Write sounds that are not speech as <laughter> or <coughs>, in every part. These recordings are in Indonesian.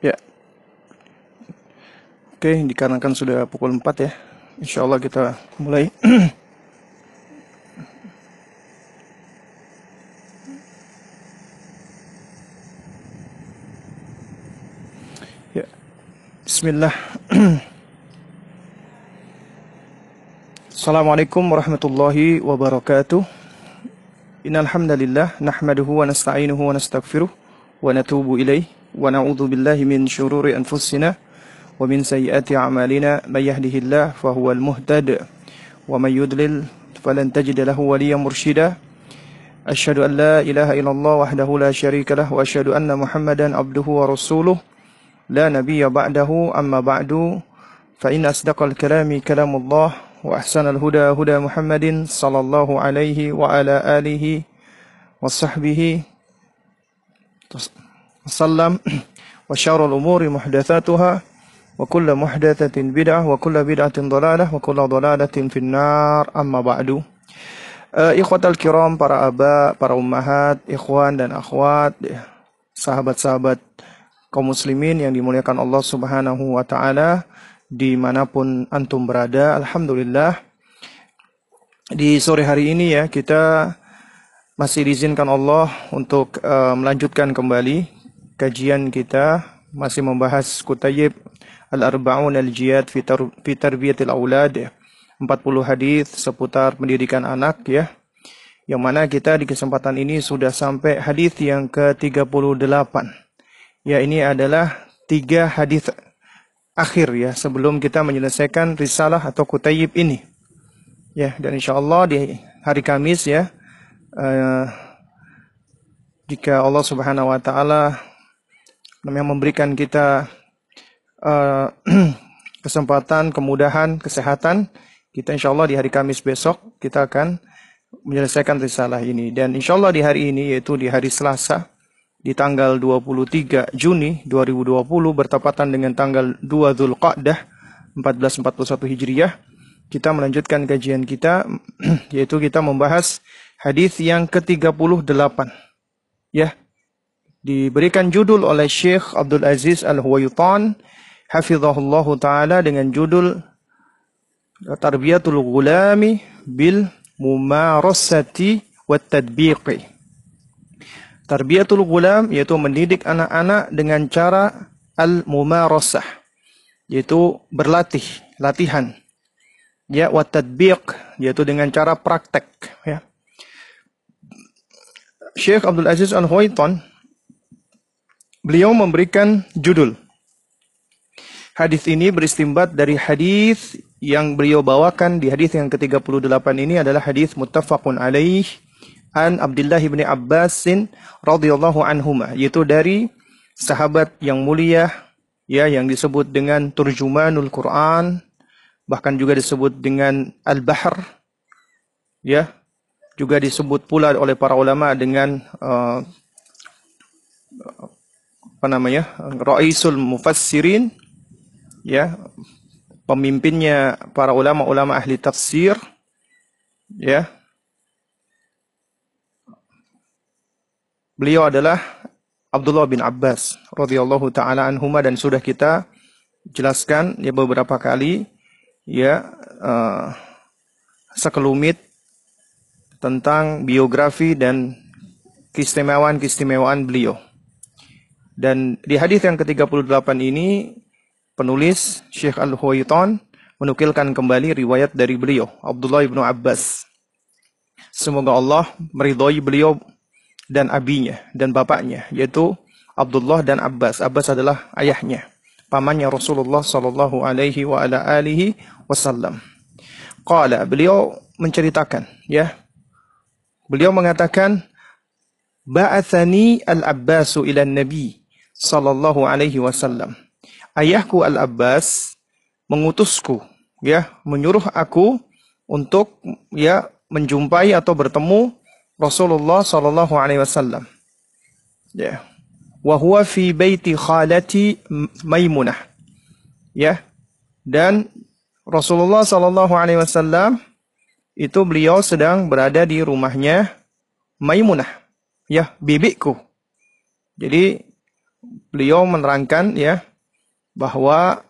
Ya. Oke, dikarenakan sudah pukul 4 ya. Insya Allah kita mulai. <clears throat> ya. Bismillah. <clears throat> Assalamualaikum warahmatullahi wabarakatuh. Innal hamdalillah nahmaduhu wa nasta'inuhu wa nastaghfiruh wa natubu ilaih ونعوذ بالله من شرور أنفسنا ومن سيئات أعمالنا. من يهده الله فهو المهتد ومن يضلل فلن تجد له وليا مرشدا. أشهد أن لا إله إلا الله وحده لا شريك له وأشهد أن محمدا عبده ورسوله. لا نبي بعده أما بعد فإن أصدق الكلام كلام الله وأحسن الهدى هدى محمد صلى الله عليه وعلى آله وصحبه. wasallam wa syarrul umuri muhdatsatuha wa kullu muhdatsatin bid'ah wa kullu bid'atin dhalalah wa kullu dhalalatin finnar. Amma ba'du. Uh, ikhwatal kiram para aba para ummahat ikhwan dan akhwat sahabat-sahabat kaum muslimin yang dimuliakan Allah Subhanahu wa taala di mana pun antum berada alhamdulillah. Di sore hari ini ya kita masih diizinkan Allah untuk uh, melanjutkan kembali kajian kita masih membahas kutayib al-arba'un al-jiyad fi tarbiyatil aulad 40 hadis seputar pendidikan anak ya. Yang mana kita di kesempatan ini sudah sampai hadis yang ke-38 ya ini adalah tiga hadis akhir ya sebelum kita menyelesaikan risalah atau kutayib ini. Ya, dan insya Allah di hari Kamis ya uh, jika Allah Subhanahu wa taala yang memberikan kita uh, <clears throat> kesempatan, kemudahan, kesehatan, kita insya Allah di hari Kamis besok kita akan menyelesaikan risalah ini. Dan insya Allah di hari ini yaitu di hari Selasa di tanggal 23 Juni 2020 bertepatan dengan tanggal 2 Zulqa'dah 1441 Hijriah kita melanjutkan kajian kita <clears throat> yaitu kita membahas hadis yang ke-38 ya diberikan judul oleh Syekh Abdul Aziz Al-Huwaitan hafizahullah taala dengan judul Tarbiyatul Gulami bil Mumarasati wat Tadbiqi Tarbiyatul gulam yaitu mendidik anak-anak dengan cara al-mumarasah yaitu berlatih, latihan. Ya, wa tadbiq yaitu dengan cara praktek, ya. Syekh Abdul Aziz Al-Huaitan beliau memberikan judul. Hadis ini beristimbat dari hadis yang beliau bawakan di hadis yang ke-38 ini adalah hadis muttafaqun alaih an Abdullah bin Abbasin radhiyallahu anhuma yaitu dari sahabat yang mulia ya yang disebut dengan turjumanul Quran bahkan juga disebut dengan al-bahr ya juga disebut pula oleh para ulama dengan uh, apa namanya raisul mufassirin ya pemimpinnya para ulama-ulama ahli tafsir ya Beliau adalah Abdullah bin Abbas radhiyallahu taala anhuma dan sudah kita jelaskan ya beberapa kali ya uh, sekelumit tentang biografi dan keistimewaan-keistimewaan beliau. Dan di hadis yang ke-38 ini penulis Syekh Al-Huwaitan menukilkan kembali riwayat dari beliau Abdullah bin Abbas. Semoga Allah meridhoi beliau dan abinya dan bapaknya yaitu Abdullah dan Abbas. Abbas adalah ayahnya, pamannya Rasulullah sallallahu alaihi wa ala alihi wasallam. Qala beliau menceritakan ya. Beliau mengatakan ba'athani al-Abbasu ila Nabi sallallahu alaihi wasallam. Ayahku Al-Abbas mengutusku ya, menyuruh aku untuk ya menjumpai atau bertemu Rasulullah sallallahu alaihi wasallam. Ya. Wa huwa fi baiti khalati Maimunah. Ya. Dan Rasulullah sallallahu alaihi wasallam itu beliau sedang berada di rumahnya Maimunah. Ya, bibiku. Jadi beliau menerangkan ya bahwa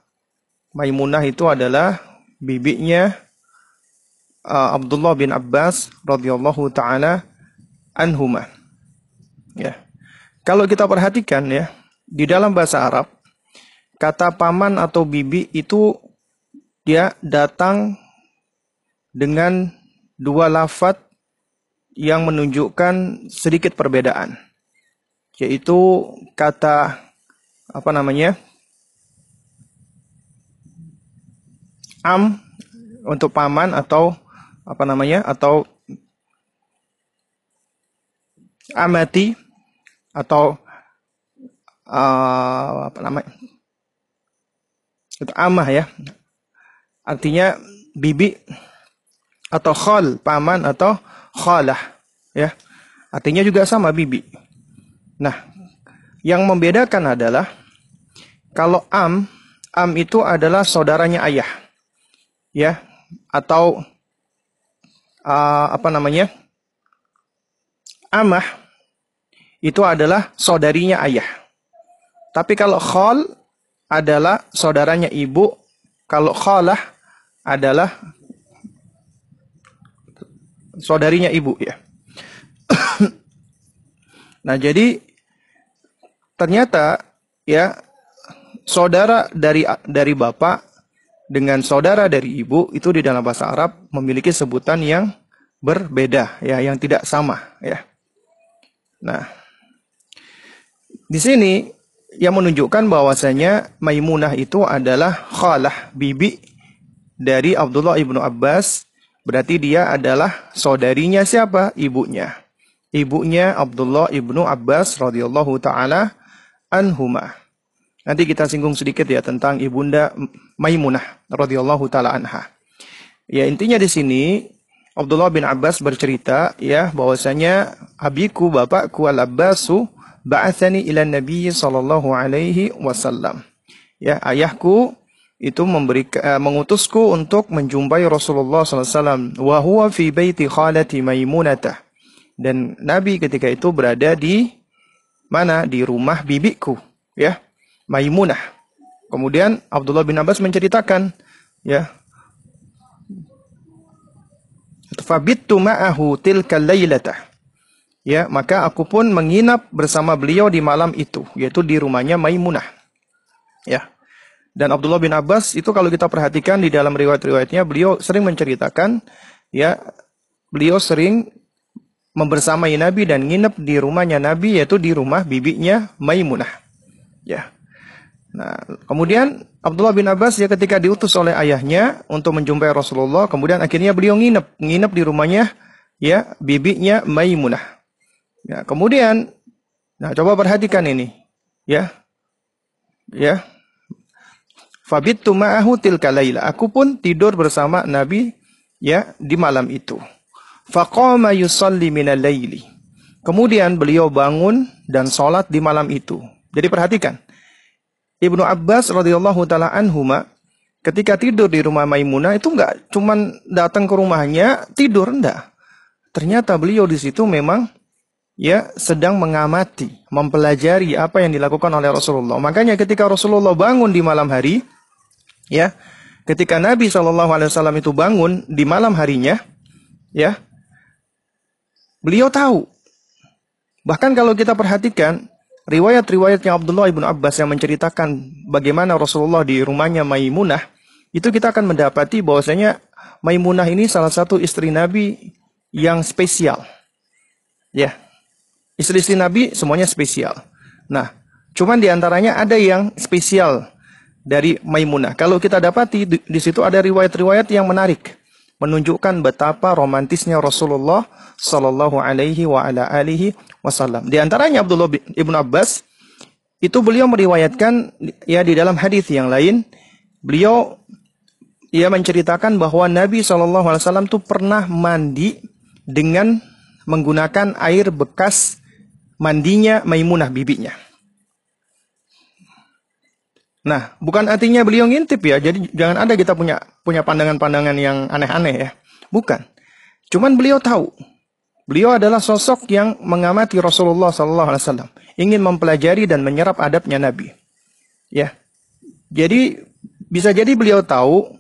Maimunah itu adalah bibinya uh, Abdullah bin Abbas radhiyallahu taala anhuma. Ya. Kalau kita perhatikan ya, di dalam bahasa Arab kata paman atau bibi itu dia datang dengan dua lafat yang menunjukkan sedikit perbedaan. Yaitu kata apa namanya? am untuk paman atau apa namanya? atau amati atau uh, apa namanya itu amah ya artinya bibi atau khol paman atau khalah ya artinya juga sama bibi nah yang membedakan adalah kalau am am itu adalah saudaranya ayah ya atau uh, apa namanya amah itu adalah saudarinya ayah. Tapi kalau khol adalah saudaranya ibu, kalau khalah adalah saudarinya ibu ya. <coughs> nah, jadi ternyata ya saudara dari dari bapak dengan saudara dari ibu itu di dalam bahasa Arab memiliki sebutan yang berbeda ya, yang tidak sama ya. Nah, di sini yang menunjukkan bahwasanya Maimunah itu adalah khalah bibi dari Abdullah ibnu Abbas. Berarti dia adalah saudarinya siapa? Ibunya. Ibunya Abdullah ibnu Abbas radhiyallahu taala anhuma. Nanti kita singgung sedikit ya tentang ibunda Maimunah radhiyallahu taala anha. Ya intinya di sini Abdullah bin Abbas bercerita ya bahwasanya abiku bapakku Al Abbasu ba'athani ila Nabi sallallahu alaihi wasallam. Ya, ayahku itu memberi uh, mengutusku untuk menjumpai Rasulullah SAW. Wa huwa fi baiti khalati Maimunatah. Dan Nabi ketika itu berada di mana? Di rumah bibiku, ya, Maimunah. Kemudian Abdullah bin Abbas menceritakan, ya, Fabittu ma'ahu tilka ya maka aku pun menginap bersama beliau di malam itu yaitu di rumahnya Maimunah. Ya. Dan Abdullah bin Abbas itu kalau kita perhatikan di dalam riwayat-riwayatnya beliau sering menceritakan ya beliau sering membersamai Nabi dan nginep di rumahnya Nabi yaitu di rumah bibinya Maimunah. Ya nah kemudian Abdullah bin Abbas ya ketika diutus oleh ayahnya untuk menjumpai Rasulullah kemudian akhirnya beliau nginep nginep di rumahnya ya bibinya Maimunah Ya, kemudian nah coba perhatikan ini. Ya. Ya. Fabittu ma'ahu tilka laila. Aku pun tidur bersama Nabi ya di malam itu. Faqama yusalli minal laili. Kemudian beliau bangun dan sholat di malam itu. Jadi perhatikan. Ibnu Abbas radhiyallahu taala anhuma ketika tidur di rumah Maimunah itu enggak cuman datang ke rumahnya tidur enggak. Ternyata beliau di situ memang ya sedang mengamati, mempelajari apa yang dilakukan oleh Rasulullah. Makanya ketika Rasulullah bangun di malam hari, ya, ketika Nabi Wasallam itu bangun di malam harinya, ya, beliau tahu. Bahkan kalau kita perhatikan riwayat-riwayatnya Abdullah ibnu Abbas yang menceritakan bagaimana Rasulullah di rumahnya Maimunah, itu kita akan mendapati bahwasanya Maimunah ini salah satu istri Nabi yang spesial. Ya, Istri-istri Nabi semuanya spesial. Nah, cuman di antaranya ada yang spesial dari Maimunah. Kalau kita dapati di, di situ ada riwayat-riwayat yang menarik, menunjukkan betapa romantisnya Rasulullah Shallallahu Alaihi wa ala alihi Wasallam. Di antaranya Abdullah ibnu Abbas itu beliau meriwayatkan ya di dalam hadis yang lain beliau ia menceritakan bahwa Nabi Shallallahu Alaihi itu pernah mandi dengan menggunakan air bekas mandinya Maimunah bibinya. Nah, bukan artinya beliau ngintip ya. Jadi jangan ada kita punya punya pandangan-pandangan yang aneh-aneh ya. Bukan. Cuman beliau tahu Beliau adalah sosok yang mengamati Rasulullah sallallahu alaihi wasallam, ingin mempelajari dan menyerap adabnya Nabi. Ya. Jadi bisa jadi beliau tahu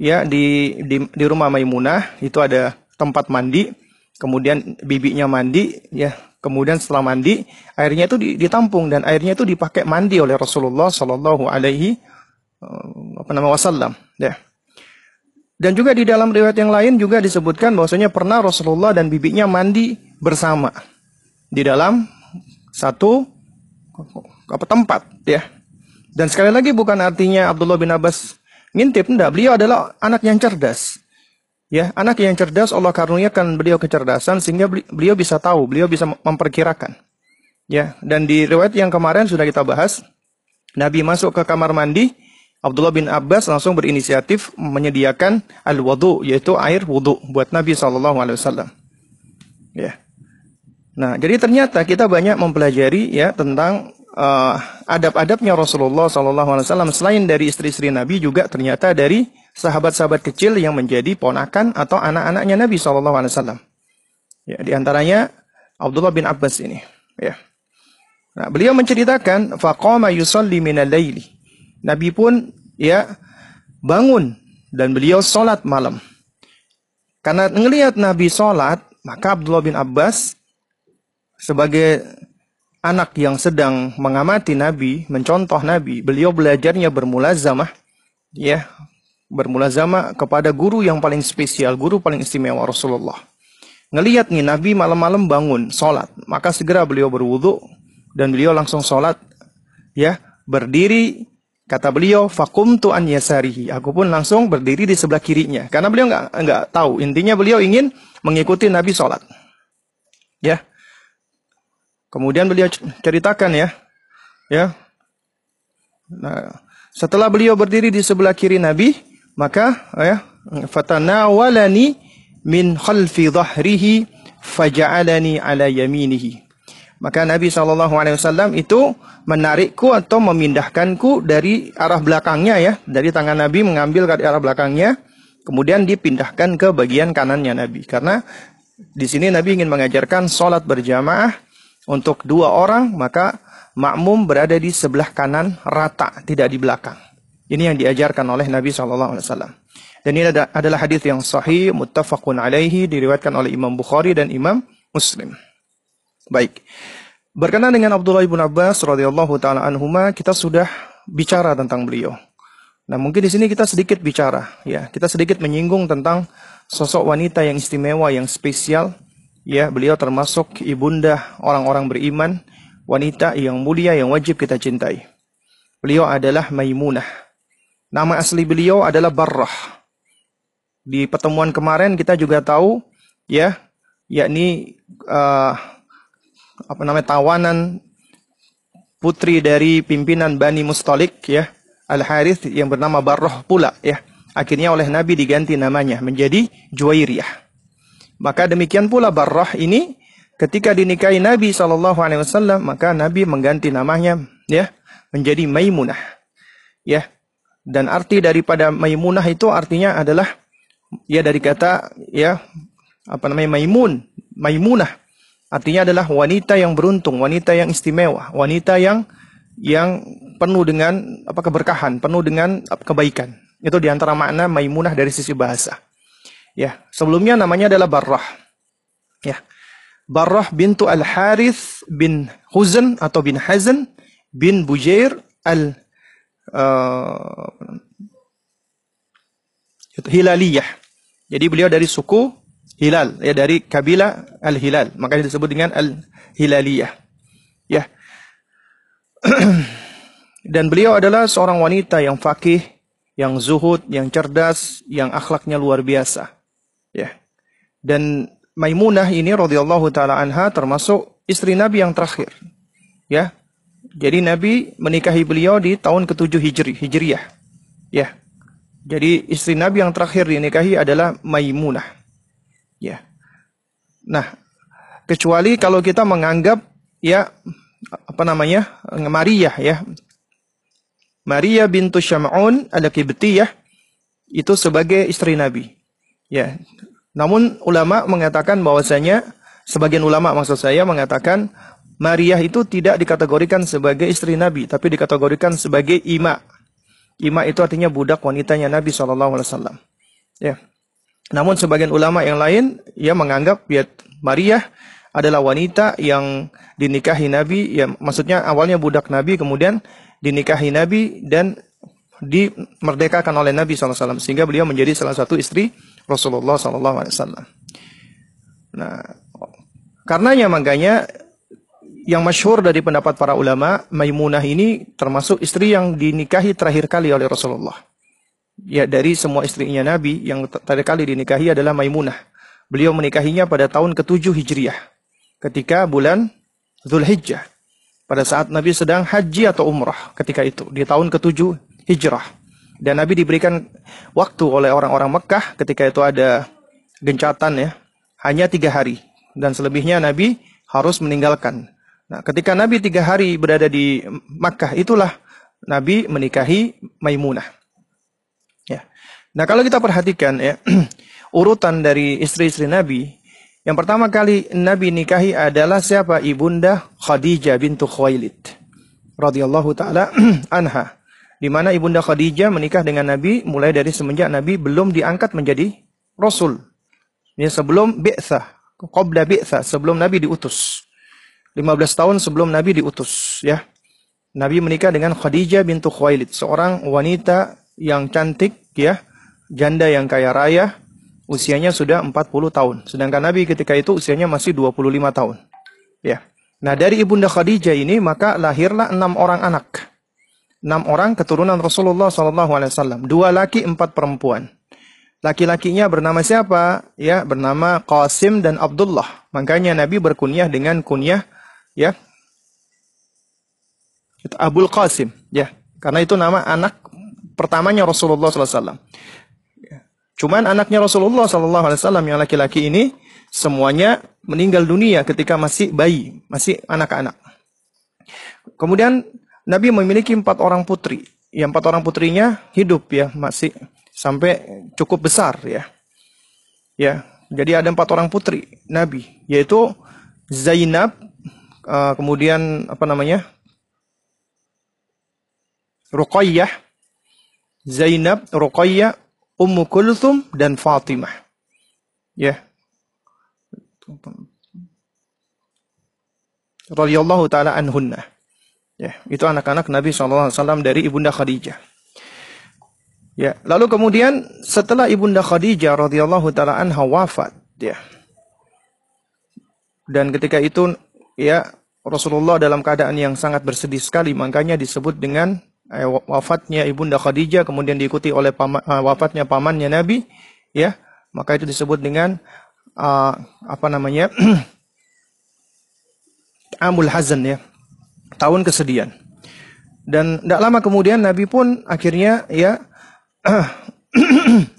ya di di, di rumah Maimunah itu ada tempat mandi, kemudian bibinya mandi ya, kemudian setelah mandi airnya itu ditampung dan airnya itu dipakai mandi oleh Rasulullah sallallahu alaihi eh, wasallam ya. Dan juga di dalam riwayat yang lain juga disebutkan bahwasanya pernah Rasulullah dan bibinya mandi bersama di dalam satu apa tempat ya. Dan sekali lagi bukan artinya Abdullah bin Abbas ngintip enggak, beliau adalah anak yang cerdas. Ya, anak yang cerdas Allah karuniakan beliau kecerdasan sehingga beliau bisa tahu, beliau bisa memperkirakan. Ya, dan di riwayat yang kemarin sudah kita bahas, Nabi masuk ke kamar mandi, Abdullah bin Abbas langsung berinisiatif menyediakan al-wudu yaitu air wudu buat Nabi wasallam. Ya. Nah, jadi ternyata kita banyak mempelajari ya tentang uh, adab-adabnya Rasulullah wasallam selain dari istri-istri Nabi juga ternyata dari sahabat-sahabat kecil yang menjadi ponakan atau anak-anaknya Nabi wasallam. Ya, di antaranya Abdullah bin Abbas ini, ya. Nah, beliau menceritakan faqama yusalli minal laili Nabi pun ya bangun dan beliau sholat malam. Karena melihat Nabi sholat, maka Abdullah bin Abbas sebagai anak yang sedang mengamati Nabi, mencontoh Nabi, beliau belajarnya bermulazamah, ya, bermulazamah kepada guru yang paling spesial, guru paling istimewa Rasulullah. Ngelihat nih Nabi malam-malam bangun, sholat, maka segera beliau berwudu dan beliau langsung sholat, ya, berdiri Kata beliau, fakum tu an yasarihi. Aku pun langsung berdiri di sebelah kirinya. Karena beliau nggak nggak tahu. Intinya beliau ingin mengikuti Nabi sholat. Ya. Kemudian beliau ceritakan ya. Ya. Nah, setelah beliau berdiri di sebelah kiri Nabi, maka ya, fatanawalani min khalfi dhahrihi faja'alani ala yaminihi. Maka Nabi SAW itu menarikku atau memindahkanku dari arah belakangnya ya. Dari tangan Nabi mengambil ke arah belakangnya. Kemudian dipindahkan ke bagian kanannya Nabi. Karena di sini Nabi ingin mengajarkan sholat berjamaah untuk dua orang. Maka makmum berada di sebelah kanan rata, tidak di belakang. Ini yang diajarkan oleh Nabi SAW. Dan ini adalah hadis yang sahih, muttafaqun alaihi, diriwayatkan oleh Imam Bukhari dan Imam Muslim. Baik. Berkenaan dengan Abdullah ibn Abbas radhiyallahu taala anhuma, kita sudah bicara tentang beliau. Nah, mungkin di sini kita sedikit bicara, ya. Kita sedikit menyinggung tentang sosok wanita yang istimewa, yang spesial. Ya, beliau termasuk ibunda orang-orang beriman, wanita yang mulia yang wajib kita cintai. Beliau adalah Maimunah. Nama asli beliau adalah Barrah. Di pertemuan kemarin kita juga tahu, ya, yakni uh, apa namanya tawanan putri dari pimpinan Bani Mustalik ya Al Harith yang bernama Barroh pula ya. Akhirnya oleh Nabi diganti namanya menjadi Juwairiyah. Maka demikian pula Barroh ini ketika dinikahi Nabi Shallallahu Alaihi Wasallam maka Nabi mengganti namanya ya menjadi Maimunah ya. Dan arti daripada Maimunah itu artinya adalah ya dari kata ya apa namanya Maimun Maimunah Artinya adalah wanita yang beruntung, wanita yang istimewa, wanita yang yang penuh dengan apa keberkahan, penuh dengan kebaikan. Itu di antara makna Maimunah dari sisi bahasa. Ya, sebelumnya namanya adalah Barrah. Ya. Barrah bintu Al-Harith bin Huzan atau bin Hazan bin Bujair al uh, Hilaliyah. Jadi beliau dari suku Hilal. Ya dari kabilah Al-Hilal. Maka disebut dengan Al-Hilaliyah. Ya. <clears throat> Dan beliau adalah seorang wanita yang fakih yang zuhud yang cerdas yang akhlaknya luar biasa. Ya. Dan Maimunah ini radhiyallahu taala anha termasuk istri Nabi yang terakhir. Ya. Jadi Nabi menikahi beliau di tahun ke-7 Hijri Hijriyah. Ya. Jadi istri Nabi yang terakhir dinikahi adalah Maimunah Ya. Nah, kecuali kalau kita menganggap ya apa namanya? Maria ya. Maria bintu Syam'un al-Qibtiyah itu sebagai istri Nabi. Ya. Namun ulama mengatakan bahwasanya sebagian ulama maksud saya mengatakan Maria itu tidak dikategorikan sebagai istri Nabi, tapi dikategorikan sebagai ima. Ima itu artinya budak wanitanya Nabi Wasallam. Ya. Namun sebagian ulama yang lain ya menganggap ya Maria adalah wanita yang dinikahi Nabi, ya maksudnya awalnya budak Nabi, kemudian dinikahi Nabi dan dimerdekakan oleh Nabi SAW sehingga beliau menjadi salah satu istri Rasulullah SAW. Nah, karenanya makanya yang masyhur dari pendapat para ulama, Maimunah ini termasuk istri yang dinikahi terakhir kali oleh Rasulullah. Ya, dari semua istrinya Nabi yang terakhir kali dinikahi adalah Maimunah. Beliau menikahinya pada tahun ke-7 Hijriah. Ketika bulan Zulhijjah. Pada saat Nabi sedang haji atau umrah ketika itu. Di tahun ke-7 Hijrah. Dan Nabi diberikan waktu oleh orang-orang Mekah ketika itu ada gencatan ya. Hanya tiga hari. Dan selebihnya Nabi harus meninggalkan Nah, ketika Nabi tiga hari berada di Makkah, itulah Nabi menikahi Maimunah. Nah, kalau kita perhatikan ya, <clears throat> urutan dari istri-istri Nabi, yang pertama kali Nabi nikahi adalah siapa? Ibunda Khadijah bintu Khuwailid radhiyallahu taala <clears throat> anha. Di mana Ibunda Khadijah menikah dengan Nabi mulai dari semenjak Nabi belum diangkat menjadi rasul. Ini sebelum bi'tsah, qabla bi'tsah, sebelum Nabi diutus. 15 tahun sebelum Nabi diutus ya. Nabi menikah dengan Khadijah bintu Khuwailid, seorang wanita yang cantik ya, janda yang kaya raya, usianya sudah 40 tahun. Sedangkan Nabi ketika itu usianya masih 25 tahun. Ya. Nah, dari Ibunda Khadijah ini maka lahirlah enam orang anak. Enam orang keturunan Rasulullah SAW. Dua laki, empat perempuan. Laki-lakinya bernama siapa? Ya, bernama Qasim dan Abdullah. Makanya Nabi berkunyah dengan kunyah ya Abul Qasim ya karena itu nama anak pertamanya Rasulullah SAW. Cuman anaknya Rasulullah SAW yang laki-laki ini semuanya meninggal dunia ketika masih bayi masih anak-anak. Kemudian Nabi memiliki empat orang putri. Yang empat orang putrinya hidup ya masih sampai cukup besar ya. Ya jadi ada empat orang putri Nabi yaitu Zainab uh, kemudian apa namanya? Ruqayyah, Zainab, Ruqayyah, Ummu Kulthum dan Fatimah. Ya. Radhiyallahu taala anhunna. Ya, itu anak-anak Nabi SAW dari Ibunda Khadijah. Ya, lalu kemudian setelah Ibunda Khadijah radhiyallahu taala anha wafat, ya. Dan ketika itu ya Rasulullah dalam keadaan yang sangat bersedih sekali makanya disebut dengan eh, wafatnya ibunda Khadijah kemudian diikuti oleh pama, uh, wafatnya pamannya Nabi ya. Maka itu disebut dengan uh, apa namanya <clears throat> amul hazan ya. Tahun kesedihan. Dan tidak lama kemudian Nabi pun akhirnya ya <clears throat>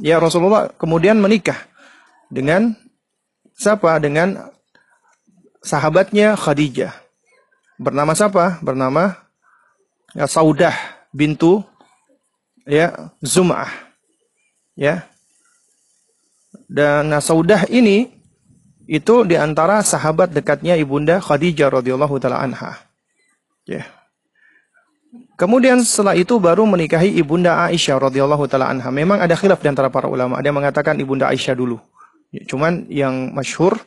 ya Rasulullah kemudian menikah dengan siapa? Dengan sahabatnya Khadijah. Bernama siapa? Bernama ya, Saudah bintu ya Zum'ah. Ya. Dan Saudah ini itu di antara sahabat dekatnya ibunda Khadijah radhiyallahu taala anha. Ya. Kemudian setelah itu baru menikahi ibunda Aisyah radhiyallahu taala anha. Memang ada khilaf di antara para ulama. Ada yang mengatakan ibunda Aisyah dulu. Ya, cuman yang masyhur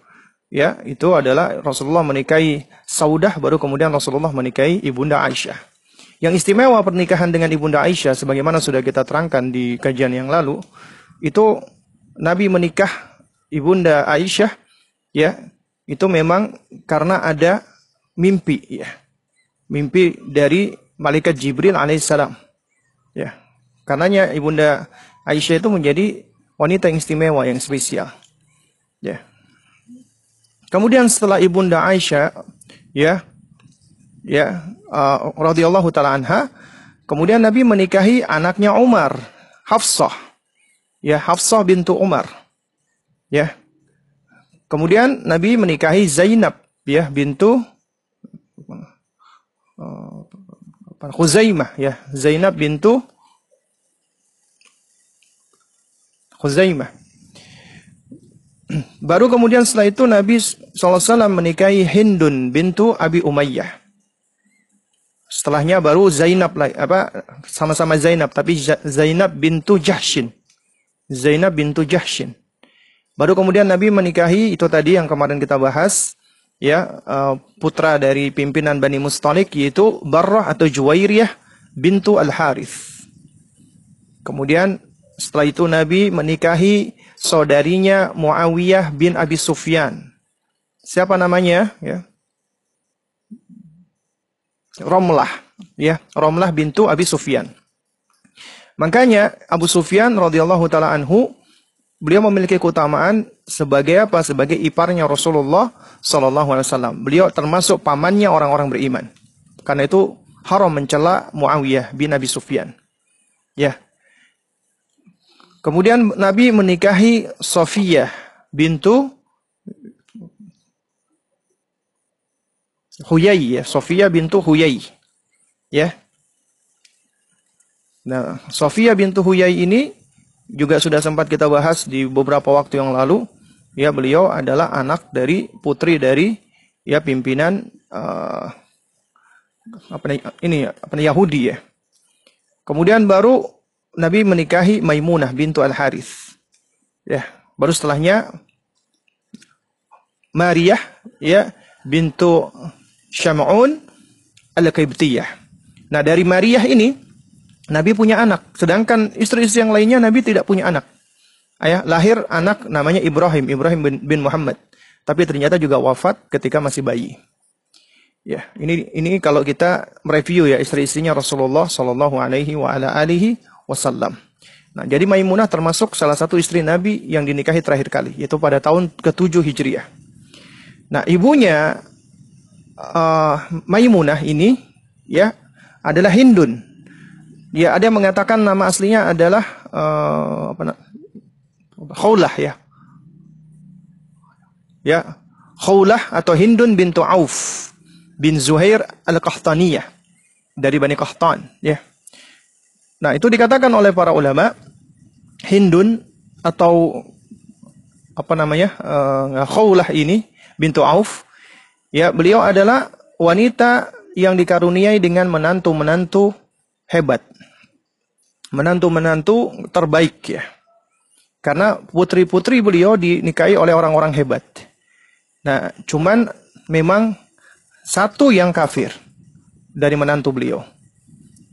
ya itu adalah Rasulullah menikahi Saudah baru kemudian Rasulullah menikahi ibunda Aisyah. Yang istimewa pernikahan dengan ibunda Aisyah sebagaimana sudah kita terangkan di kajian yang lalu itu Nabi menikah ibunda Aisyah ya. Itu memang karena ada mimpi ya. Mimpi dari malaikat Jibril alaihissalam ya. Karenanya ibunda Aisyah itu menjadi wanita yang istimewa yang spesial ya. Kemudian setelah ibunda Aisyah, ya, ya, uh, radhiyallahu taala anha, kemudian Nabi menikahi anaknya Umar, Hafsah, ya, Hafsah bintu Umar, ya. Kemudian Nabi menikahi Zainab, ya, bintu uh, Khuzaimah, ya, Zainab bintu Khuzaimah. baru kemudian setelah itu Nabi SAW menikahi Hindun bintu Abi Umayyah. Setelahnya baru Zainab apa sama-sama Zainab tapi Zainab bintu Jahshin. Zainab bintu Jahshin. Baru kemudian Nabi menikahi itu tadi yang kemarin kita bahas ya uh, putra dari pimpinan Bani Mustalik yaitu Barrah atau Juwairiyah bintu Al Harith. Kemudian setelah itu Nabi menikahi saudarinya Muawiyah bin Abi Sufyan. Siapa namanya? Ya. Romlah, ya, Romlah bintu Abi Sufyan. Makanya Abu Sufyan radhiyallahu taala anhu beliau memiliki keutamaan sebagai apa? Sebagai iparnya Rasulullah sallallahu alaihi wasallam. Beliau termasuk pamannya orang-orang beriman. Karena itu haram mencela Muawiyah bin Abi Sufyan. Ya. Kemudian Nabi menikahi Sofiyah bintu Huyai ya, Sofia bintu Huyai. Ya. Nah, Sofia bintu Huyai ini juga sudah sempat kita bahas di beberapa waktu yang lalu. Ya, beliau adalah anak dari putri dari ya pimpinan uh, apa ini apa Yahudi ya. Kemudian baru Nabi menikahi Maimunah bintu Al Harith. Ya, baru setelahnya Maria ya bintu Syam'un Al-Qibtiyah. Nah, dari Maria ini Nabi punya anak, sedangkan istri-istri yang lainnya Nabi tidak punya anak. Ayah lahir anak namanya Ibrahim, Ibrahim bin, bin Muhammad. Tapi ternyata juga wafat ketika masih bayi. Ya, ini ini kalau kita mereview ya istri-istrinya Rasulullah Shallallahu alaihi wa ala alihi wasallam. Nah, jadi Maimunah termasuk salah satu istri Nabi yang dinikahi terakhir kali, yaitu pada tahun ke-7 Hijriah. Nah, ibunya uh, Maimunah ini ya adalah Hindun. Ya ada yang mengatakan nama aslinya adalah uh, apa Khawlah ya. Ya, Khawlah atau Hindun bintu Auf bin Zuhair al-Qahtaniyah dari Bani Qahtan ya. Nah, itu dikatakan oleh para ulama Hindun atau apa namanya? Uh, Khawlah ini bintu Auf Ya, beliau adalah wanita yang dikaruniai dengan menantu-menantu hebat. Menantu-menantu terbaik ya. Karena putri-putri beliau dinikahi oleh orang-orang hebat. Nah, cuman memang satu yang kafir dari menantu beliau.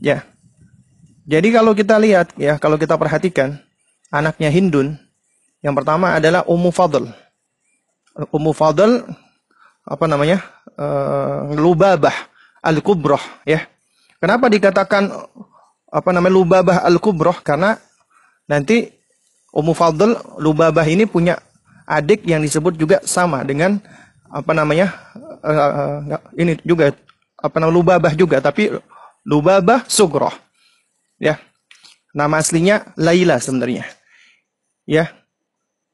Ya. Jadi kalau kita lihat ya, kalau kita perhatikan anaknya Hindun yang pertama adalah Ummu Fadl. Ummu Fadl apa namanya uh, lubabah al kubroh ya. Kenapa dikatakan apa namanya lubabah al kubroh? Karena nanti Ummu Fadl lubabah ini punya adik yang disebut juga sama dengan apa namanya uh, ini juga apa namanya lubabah juga tapi lubabah sugroh ya nama aslinya Laila sebenarnya ya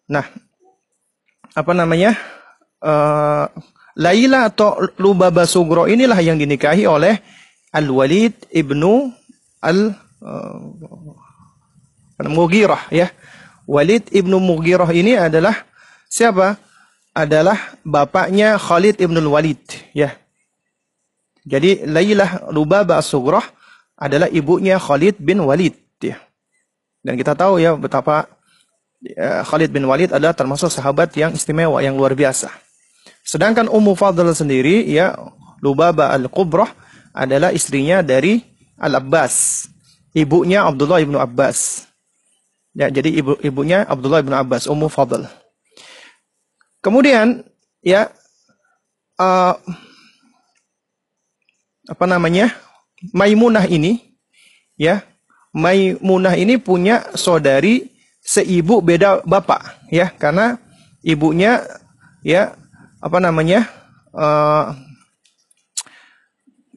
nah apa namanya uh, Laila atau Lubaba Sugro inilah yang dinikahi oleh Al-Walid ibnu Al uh, Mughirah ya. Walid ibnu Mughirah ini adalah siapa? Adalah bapaknya Khalid ibnu Walid ya. Jadi Lailah Lubaba Sugrah adalah ibunya Khalid bin Walid ya. Dan kita tahu ya betapa ya, Khalid bin Walid adalah termasuk sahabat yang istimewa yang luar biasa. Sedangkan Ummu Fadl sendiri ya Lubaba Al-Qubrah adalah istrinya dari Al-Abbas, ibunya Abdullah ibnu Abbas. Ya, jadi ibu ibunya Abdullah ibnu Abbas, Ummu Fadl. Kemudian ya uh, apa namanya? Maimunah ini ya, Maimunah ini punya saudari seibu beda bapak ya, karena ibunya ya apa namanya uh,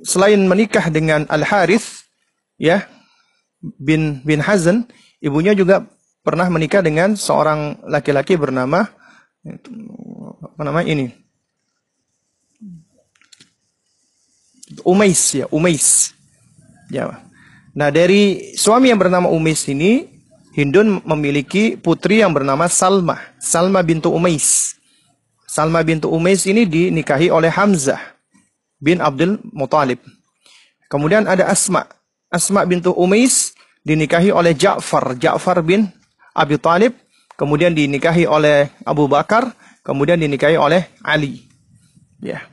selain menikah dengan Al Harith ya bin bin Hazan ibunya juga pernah menikah dengan seorang laki-laki bernama apa namanya ini? Umais ya Umais. Ya. Nah dari suami yang bernama Umais ini Hindun memiliki putri yang bernama Salma Salma bintu Umais Salma bintu Umais ini dinikahi oleh Hamzah bin Abdul Muthalib. Kemudian ada Asma. Asma bintu Umais dinikahi oleh Ja'far. Ja'far bin Abi Talib. Kemudian dinikahi oleh Abu Bakar. Kemudian dinikahi oleh Ali. Ya.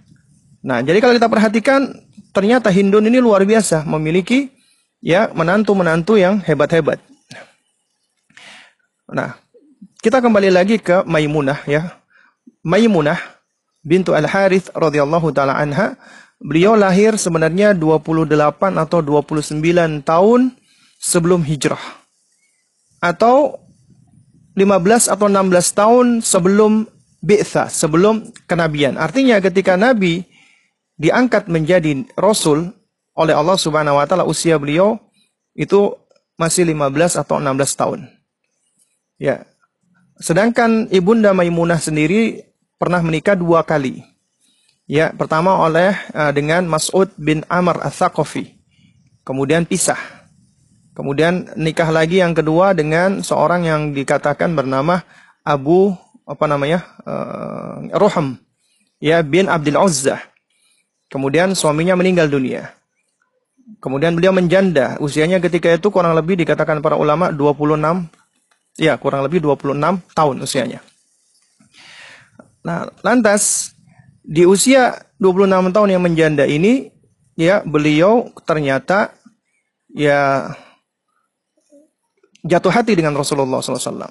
Nah, jadi kalau kita perhatikan ternyata Hindun ini luar biasa memiliki ya menantu-menantu yang hebat-hebat. Nah, kita kembali lagi ke Maimunah ya. Maimunah bintu Al-Harith radhiyallahu taala anha, beliau lahir sebenarnya 28 atau 29 tahun sebelum hijrah. Atau 15 atau 16 tahun sebelum bi'tha, sebelum kenabian. Artinya ketika Nabi diangkat menjadi rasul oleh Allah Subhanahu wa taala usia beliau itu masih 15 atau 16 tahun. Ya. Sedangkan Ibunda Maimunah sendiri pernah menikah dua kali. Ya, pertama oleh uh, dengan Mas'ud bin Amr Ats-Tsaqafi. Kemudian pisah. Kemudian nikah lagi yang kedua dengan seorang yang dikatakan bernama Abu apa namanya? Uh, Ruham. Ya, bin Abdul Uzzah. Kemudian suaminya meninggal dunia. Kemudian beliau menjanda. Usianya ketika itu kurang lebih dikatakan para ulama 26 ya, kurang lebih 26 tahun usianya. Nah, lantas di usia 26 tahun yang menjanda ini ya beliau ternyata ya jatuh hati dengan Rasulullah SAW.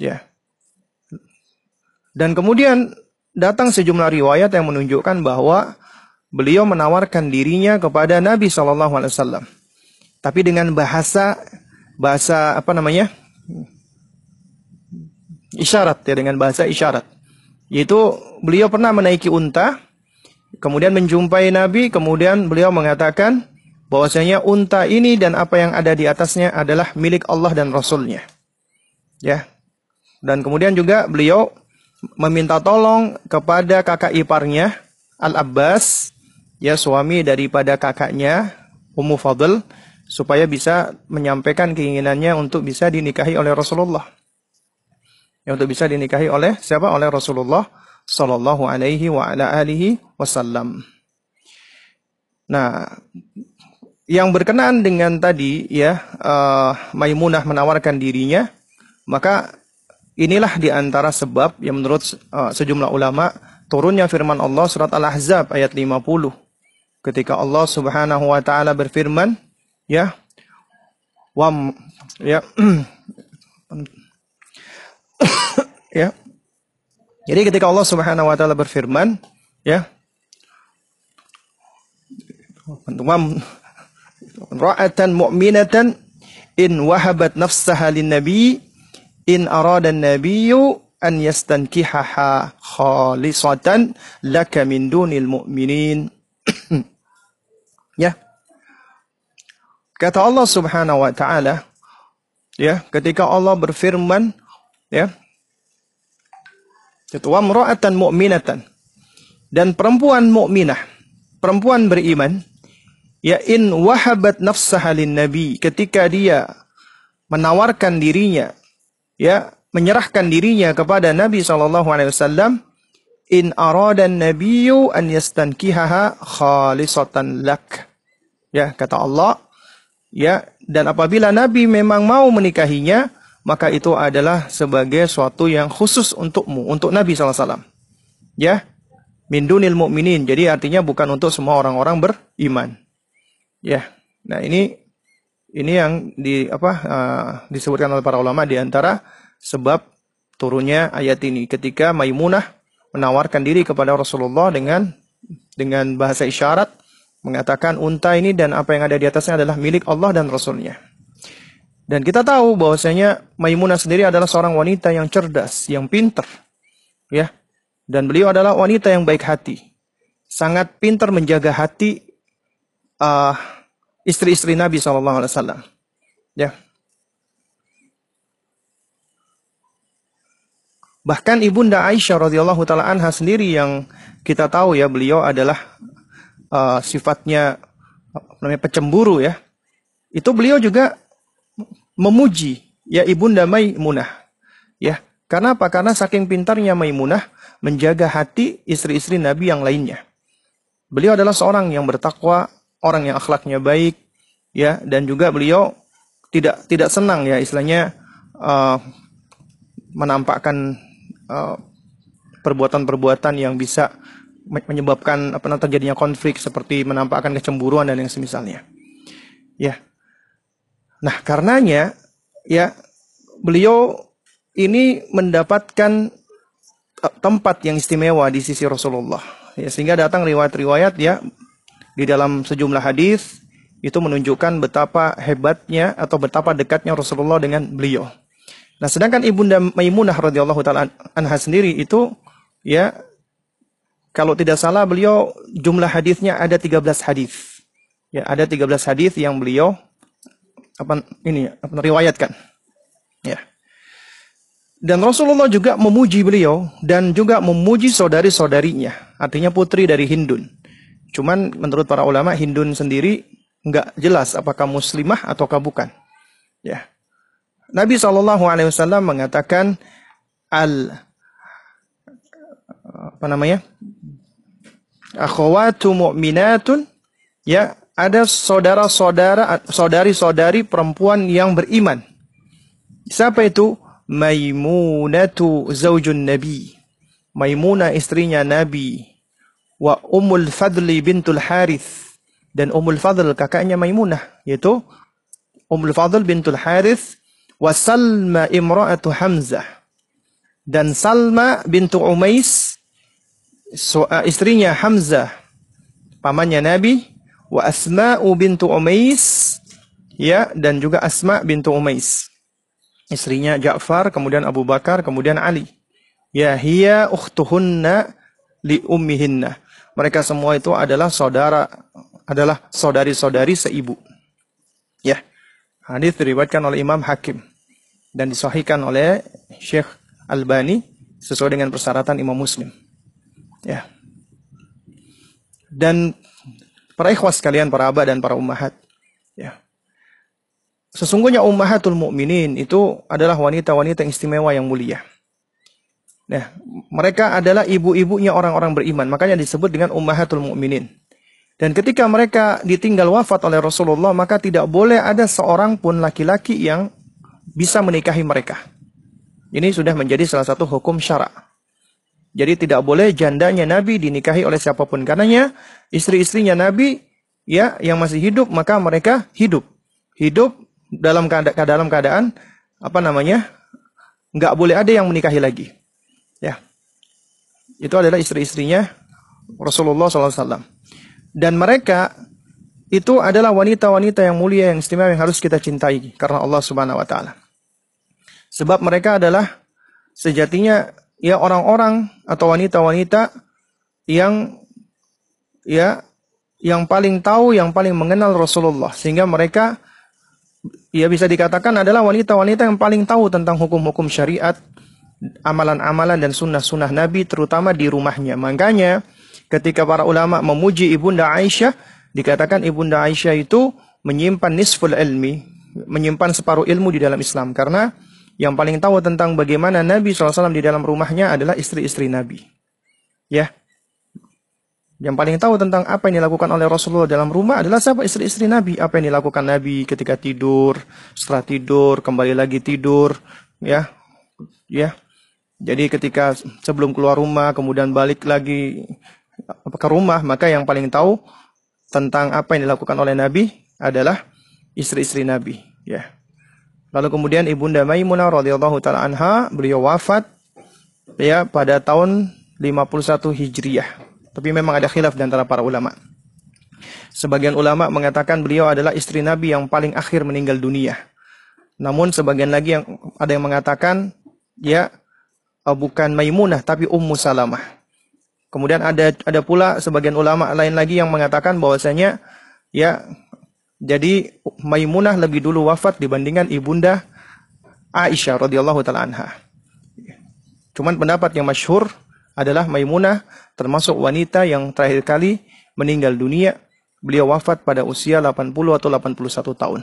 Ya. Dan kemudian datang sejumlah riwayat yang menunjukkan bahwa beliau menawarkan dirinya kepada Nabi SAW. Tapi dengan bahasa bahasa apa namanya? isyarat ya dengan bahasa isyarat. Yaitu beliau pernah menaiki unta, kemudian menjumpai Nabi, kemudian beliau mengatakan bahwasanya unta ini dan apa yang ada di atasnya adalah milik Allah dan Rasulnya. Ya. Dan kemudian juga beliau meminta tolong kepada kakak iparnya Al-Abbas, ya suami daripada kakaknya Ummu Fadl supaya bisa menyampaikan keinginannya untuk bisa dinikahi oleh Rasulullah yang untuk bisa dinikahi oleh siapa? Oleh Rasulullah Sallallahu Alaihi wa ala alihi Wasallam. Nah, yang berkenaan dengan tadi ya uh, Maimunah menawarkan dirinya, maka inilah di antara sebab yang menurut uh, sejumlah ulama turunnya firman Allah surat Al-Ahzab ayat 50 ketika Allah Subhanahu wa taala berfirman ya wam ya <clears throat> <coughs> ya. Jadi ketika Allah Subhanahu wa taala berfirman, ya. Ra'atan mu'minatan in wahabat nafsaha lin nabi in arada an-nabiyyu an yastankihaha khalisatan laka min dunil mu'minin. <coughs> ya. Kata Allah Subhanahu wa taala, ya, ketika Allah berfirman, ya, itu wamra'atan mu'minatan. Dan perempuan mukminah, perempuan beriman, ya in wahabat nafsaha nabi. Ketika dia menawarkan dirinya ya menyerahkan dirinya kepada Nabi sallallahu alaihi wasallam in arada nabiyyu an yastankihaha khalisatan lak. Ya kata Allah ya dan apabila Nabi memang mau menikahinya maka itu adalah sebagai suatu yang khusus untukmu, untuk Nabi SAW. Ya, min dunil mu'minin. Jadi artinya bukan untuk semua orang-orang beriman. Ya, nah ini ini yang di apa uh, disebutkan oleh para ulama di antara sebab turunnya ayat ini ketika Maimunah menawarkan diri kepada Rasulullah dengan dengan bahasa isyarat mengatakan unta ini dan apa yang ada di atasnya adalah milik Allah dan Rasulnya. Dan kita tahu bahwasanya Maimunah sendiri adalah seorang wanita yang cerdas, yang pintar. Ya. Dan beliau adalah wanita yang baik hati. Sangat pintar menjaga hati uh, istri-istri Nabi SAW. Ya. Bahkan ibunda Aisyah radhiyallahu taala anha sendiri yang kita tahu ya beliau adalah uh, sifatnya namanya pecemburu ya. Itu beliau juga memuji ya ibunda Maimunah. Ya, karena apa? Karena saking pintarnya Maimunah, menjaga hati istri-istri Nabi yang lainnya. Beliau adalah seorang yang bertakwa, orang yang akhlaknya baik, ya, dan juga beliau tidak tidak senang ya istilahnya uh, menampakkan uh, perbuatan-perbuatan yang bisa menyebabkan apa terjadinya konflik seperti menampakkan kecemburuan dan yang semisalnya. Ya. Nah, karenanya ya beliau ini mendapatkan eh, tempat yang istimewa di sisi Rasulullah. Ya, sehingga datang riwayat-riwayat ya di dalam sejumlah hadis itu menunjukkan betapa hebatnya atau betapa dekatnya Rasulullah dengan beliau. Nah, sedangkan Ibunda Maimunah radhiyallahu taala anha sendiri itu ya kalau tidak salah beliau jumlah hadisnya ada 13 hadis. Ya, ada 13 hadis yang beliau apa ini apa riwayatkan. Ya. Dan Rasulullah juga memuji beliau dan juga memuji saudari-saudarinya, artinya putri dari Hindun. Cuman menurut para ulama Hindun sendiri nggak jelas apakah muslimah ataukah bukan. Ya. Nabi saw mengatakan al apa namanya? Akhwatu mu'minatun ya ada saudara-saudara saudari-saudari perempuan yang beriman. Siapa itu? Maimunatu zaujun Nabi. Maimunah istrinya Nabi. Wa Ummul Fadli bintul Harith. Dan Ummul Fadl kakaknya Maimunah. Yaitu Ummul Fadl bintul Harith. Wa Salma imra'atu Hamzah. Dan Salma bintu Umais so, uh, istrinya Hamzah, pamannya Nabi, wa Asma'u bintu Umais, ya, dan juga Asma bintu Umais. Istrinya Ja'far, kemudian Abu Bakar, kemudian Ali. Ya hiya ukhtuhunna li ummihinna. Mereka semua itu adalah saudara adalah saudari-saudari seibu. Ya. Hadis diriwayatkan oleh Imam Hakim dan disahihkan oleh Syekh Albani sesuai dengan persyaratan Imam Muslim. Ya. Dan para ikhwas kalian, para abah dan para ummahat. Ya. Sesungguhnya ummahatul mukminin itu adalah wanita-wanita yang istimewa yang mulia. Nah, mereka adalah ibu-ibunya orang-orang beriman, makanya disebut dengan ummahatul mukminin. Dan ketika mereka ditinggal wafat oleh Rasulullah, maka tidak boleh ada seorang pun laki-laki yang bisa menikahi mereka. Ini sudah menjadi salah satu hukum syarak. Jadi tidak boleh jandanya Nabi dinikahi oleh siapa pun. Karenanya istri-istrinya Nabi ya yang masih hidup maka mereka hidup. Hidup dalam keadaan, dalam keadaan apa namanya? nggak boleh ada yang menikahi lagi. Ya. Itu adalah istri-istrinya Rasulullah SAW. Dan mereka itu adalah wanita-wanita yang mulia yang istimewa yang harus kita cintai karena Allah Subhanahu wa taala. Sebab mereka adalah sejatinya ya orang-orang atau wanita-wanita yang ya yang paling tahu, yang paling mengenal Rasulullah sehingga mereka ya bisa dikatakan adalah wanita-wanita yang paling tahu tentang hukum-hukum syariat, amalan-amalan dan sunnah-sunnah Nabi terutama di rumahnya. Makanya ketika para ulama memuji Ibunda Aisyah, dikatakan Ibunda Aisyah itu menyimpan nisful ilmi, menyimpan separuh ilmu di dalam Islam karena yang paling tahu tentang bagaimana Nabi SAW di dalam rumahnya adalah istri-istri Nabi. Ya. Yang paling tahu tentang apa yang dilakukan oleh Rasulullah dalam rumah adalah siapa istri-istri Nabi. Apa yang dilakukan Nabi ketika tidur, setelah tidur, kembali lagi tidur. Ya. Ya. Jadi ketika sebelum keluar rumah, kemudian balik lagi ke rumah, maka yang paling tahu tentang apa yang dilakukan oleh Nabi adalah istri-istri Nabi. Ya. Lalu kemudian Ibunda Maimunah radhiyallahu taala anha beliau wafat ya pada tahun 51 Hijriah. Tapi memang ada khilaf di antara para ulama. Sebagian ulama mengatakan beliau adalah istri Nabi yang paling akhir meninggal dunia. Namun sebagian lagi yang ada yang mengatakan ya uh, bukan Maimunah tapi Ummu Salamah. Kemudian ada ada pula sebagian ulama lain lagi yang mengatakan bahwasanya ya jadi Maimunah lebih dulu wafat dibandingkan ibunda Aisyah radhiyallahu taala anha. Cuman pendapat yang masyhur adalah Maimunah termasuk wanita yang terakhir kali meninggal dunia. Beliau wafat pada usia 80 atau 81 tahun.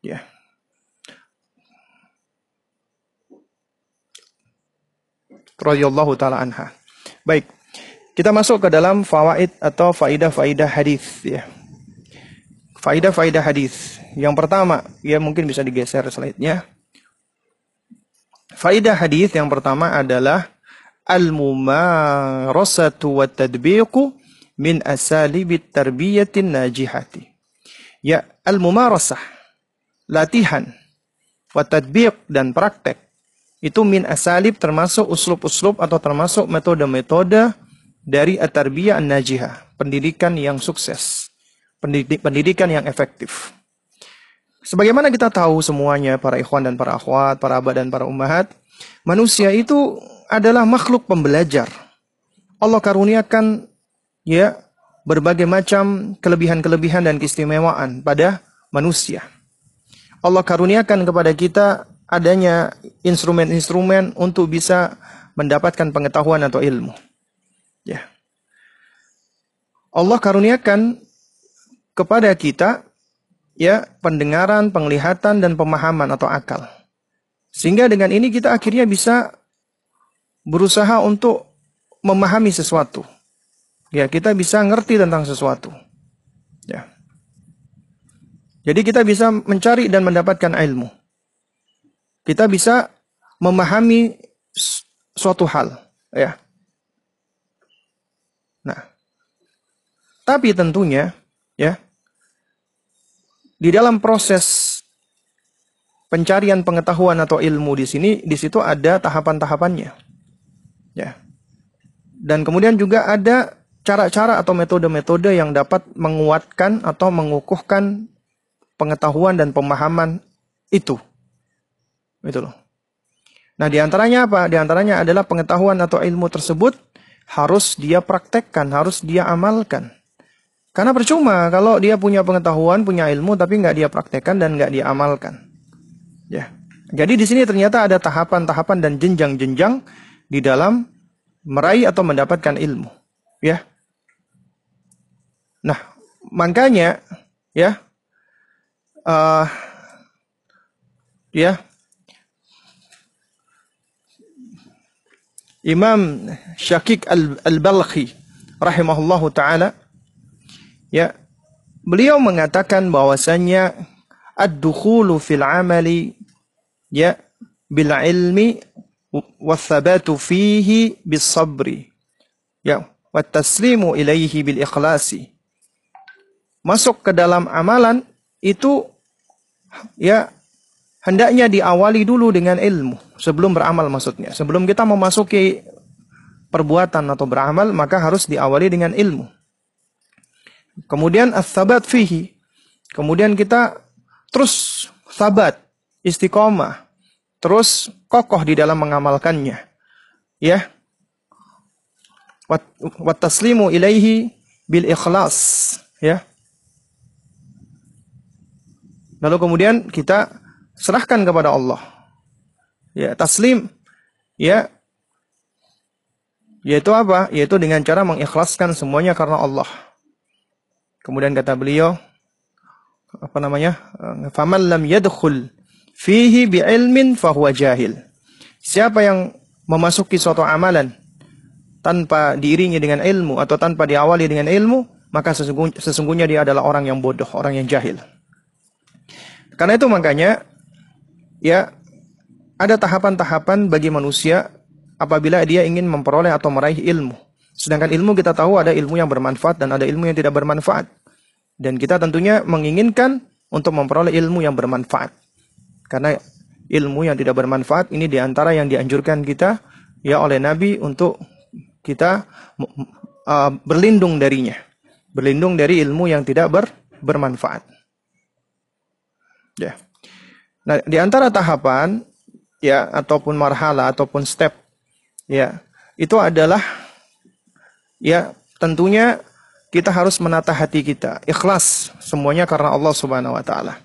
Ya. Radhiyallahu taala anha. Baik. Kita masuk ke dalam fawaid atau faidah-faidah hadis ya. Faidah-faidah hadis. Yang pertama, ya mungkin bisa digeser slide-nya. Faidah hadis yang pertama adalah al-mumarasatu wa tadbiqu min asalibit tarbiyatin najihati. Ya, al-mumarasah, latihan, wa tadbiq dan praktek. Itu min asalib termasuk uslub-uslub atau termasuk metode-metode dari at-tarbiyah an-najihah, pendidikan yang sukses, pendidik, pendidikan yang efektif. Sebagaimana kita tahu semuanya, para ikhwan dan para akhwat, para abad dan para ummahat, manusia itu adalah makhluk pembelajar. Allah karuniakan ya berbagai macam kelebihan-kelebihan dan keistimewaan pada manusia. Allah karuniakan kepada kita adanya instrumen-instrumen untuk bisa mendapatkan pengetahuan atau ilmu. Ya. Allah karuniakan kepada kita ya pendengaran, penglihatan dan pemahaman atau akal. Sehingga dengan ini kita akhirnya bisa berusaha untuk memahami sesuatu. Ya, kita bisa ngerti tentang sesuatu. Ya. Jadi kita bisa mencari dan mendapatkan ilmu. Kita bisa memahami suatu hal, ya. Nah, tapi tentunya, ya, di dalam proses pencarian pengetahuan atau ilmu di sini, di situ ada tahapan-tahapannya. Ya. Dan kemudian juga ada cara-cara atau metode-metode yang dapat menguatkan atau mengukuhkan pengetahuan dan pemahaman itu. Itu loh. Nah, di antaranya apa? Di antaranya adalah pengetahuan atau ilmu tersebut harus dia praktekkan, harus dia amalkan. Karena percuma kalau dia punya pengetahuan, punya ilmu, tapi nggak dia praktekkan dan nggak dia amalkan. Ya. Jadi di sini ternyata ada tahapan-tahapan dan jenjang-jenjang di dalam meraih atau mendapatkan ilmu. Ya. Nah, makanya ya uh, ya Imam Syakik Al-Balkhi rahimahullahu taala Ya, beliau mengatakan bahwasannya ad-dukhulu fil amali ya bil ilmi wasabatu fihi bis sabri ya wa taslimu ilaihi bil ikhlasi. Masuk ke dalam amalan itu ya hendaknya diawali dulu dengan ilmu sebelum beramal maksudnya. Sebelum kita memasuki perbuatan atau beramal maka harus diawali dengan ilmu Kemudian as-sabat fihi. Kemudian kita terus sabat, istiqomah, terus kokoh di dalam mengamalkannya. Ya. Wat taslimu ilaihi bil ikhlas, ya. Lalu kemudian kita serahkan kepada Allah. Ya, taslim ya yaitu apa? Yaitu dengan cara mengikhlaskan semuanya karena Allah. Kemudian kata beliau apa namanya? Faman lam yadkhul fihi bi'ilmin fahuwa jahil. Siapa yang memasuki suatu amalan tanpa diiringi dengan ilmu atau tanpa diawali dengan ilmu, maka sesungguhnya, sesungguhnya dia adalah orang yang bodoh, orang yang jahil. Karena itu makanya ya ada tahapan-tahapan bagi manusia apabila dia ingin memperoleh atau meraih ilmu. Sedangkan ilmu kita tahu ada ilmu yang bermanfaat dan ada ilmu yang tidak bermanfaat. Dan kita tentunya menginginkan untuk memperoleh ilmu yang bermanfaat. Karena ilmu yang tidak bermanfaat ini di antara yang dianjurkan kita ya oleh Nabi untuk kita uh, berlindung darinya. Berlindung dari ilmu yang tidak ber, bermanfaat. Ya. Nah, di antara tahapan ya ataupun marhala ataupun step ya, itu adalah ya tentunya kita harus menata hati kita, ikhlas semuanya karena Allah Subhanahu wa taala.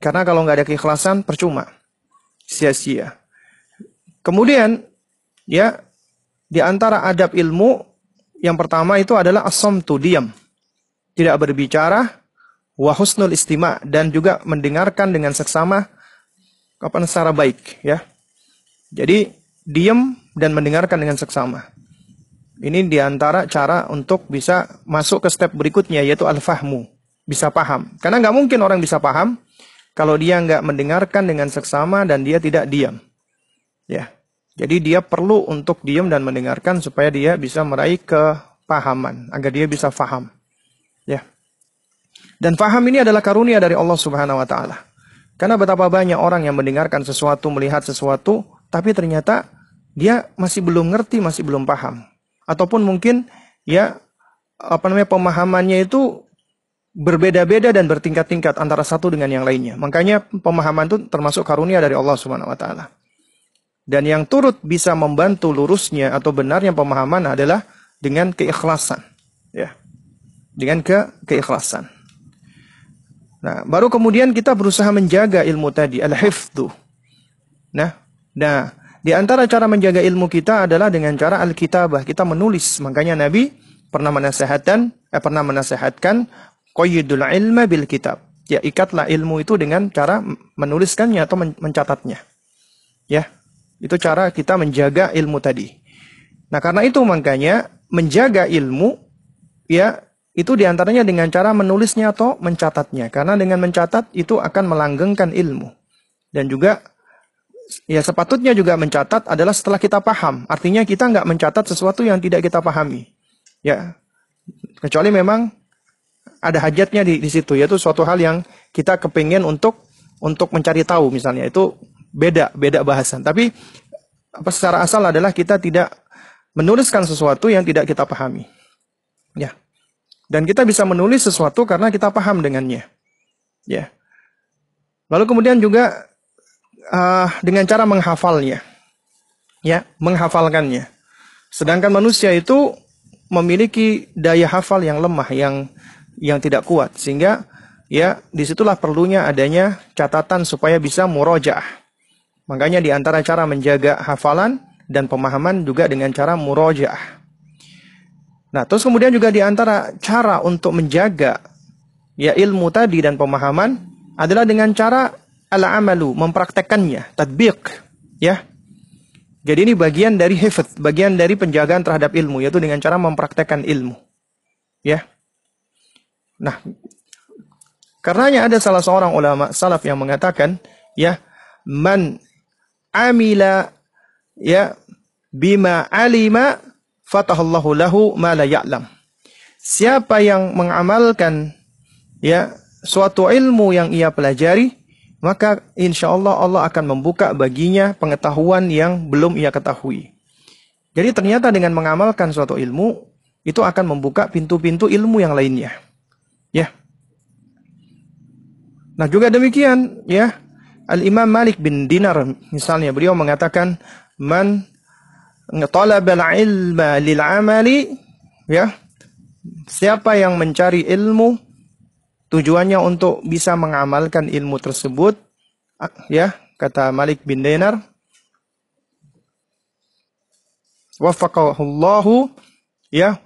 Karena kalau nggak ada keikhlasan percuma. Sia-sia. Kemudian ya di antara adab ilmu yang pertama itu adalah tu diam. Tidak berbicara, wa husnul istima dan juga mendengarkan dengan seksama kapan secara baik ya. Jadi diam dan mendengarkan dengan seksama. Ini di antara cara untuk bisa masuk ke step berikutnya yaitu al-fahmu. Bisa paham. Karena nggak mungkin orang bisa paham kalau dia nggak mendengarkan dengan seksama dan dia tidak diam. Ya. Jadi dia perlu untuk diam dan mendengarkan supaya dia bisa meraih kepahaman. Agar dia bisa faham. Ya. Dan faham ini adalah karunia dari Allah Subhanahu wa taala. Karena betapa banyak orang yang mendengarkan sesuatu, melihat sesuatu, tapi ternyata dia masih belum ngerti, masih belum paham ataupun mungkin ya apa namanya pemahamannya itu berbeda-beda dan bertingkat-tingkat antara satu dengan yang lainnya. Makanya pemahaman itu termasuk karunia dari Allah Subhanahu wa taala. Dan yang turut bisa membantu lurusnya atau benarnya pemahaman adalah dengan keikhlasan, ya. Dengan ke keikhlasan. Nah, baru kemudian kita berusaha menjaga ilmu tadi, al-hifdzu. Nah, nah, di antara cara menjaga ilmu kita adalah dengan cara al-kitabah. Kita menulis. Makanya Nabi pernah menasehatkan, eh, pernah menasehatkan qayyidul ilma bil kitab. Ya, ikatlah ilmu itu dengan cara menuliskannya atau mencatatnya. Ya, itu cara kita menjaga ilmu tadi. Nah, karena itu makanya menjaga ilmu ya itu di antaranya dengan cara menulisnya atau mencatatnya. Karena dengan mencatat itu akan melanggengkan ilmu. Dan juga ya sepatutnya juga mencatat adalah setelah kita paham. Artinya kita nggak mencatat sesuatu yang tidak kita pahami. Ya, kecuali memang ada hajatnya di, di situ, yaitu suatu hal yang kita kepingin untuk untuk mencari tahu misalnya itu beda beda bahasan. Tapi apa secara asal adalah kita tidak menuliskan sesuatu yang tidak kita pahami. Ya. Dan kita bisa menulis sesuatu karena kita paham dengannya. Ya. Lalu kemudian juga uh, dengan cara menghafalnya. Ya, menghafalkannya. Sedangkan manusia itu memiliki daya hafal yang lemah, yang yang tidak kuat, sehingga ya di situlah perlunya adanya catatan supaya bisa murojaah. Makanya di antara cara menjaga hafalan dan pemahaman juga dengan cara murojaah. Nah, terus kemudian juga di antara cara untuk menjaga ya ilmu tadi dan pemahaman adalah dengan cara al-amalu, mempraktekkannya, tadbiq, ya. Jadi ini bagian dari hifz, bagian dari penjagaan terhadap ilmu, yaitu dengan cara mempraktekkan ilmu. Ya. Nah, karenanya ada salah seorang ulama salaf yang mengatakan, ya, man amila ya bima alima fatahallahu lahu ma la ya'lam. Siapa yang mengamalkan ya suatu ilmu yang ia pelajari, maka insya Allah Allah akan membuka baginya pengetahuan yang belum ia ketahui. Jadi ternyata dengan mengamalkan suatu ilmu itu akan membuka pintu-pintu ilmu yang lainnya. Ya. Nah juga demikian ya Al Imam Malik bin Dinar misalnya beliau mengatakan man talabal ilma lil amali ya siapa yang mencari ilmu Tujuannya untuk bisa mengamalkan ilmu tersebut ya, kata Malik bin Dinar. Waffaqahullahu ya,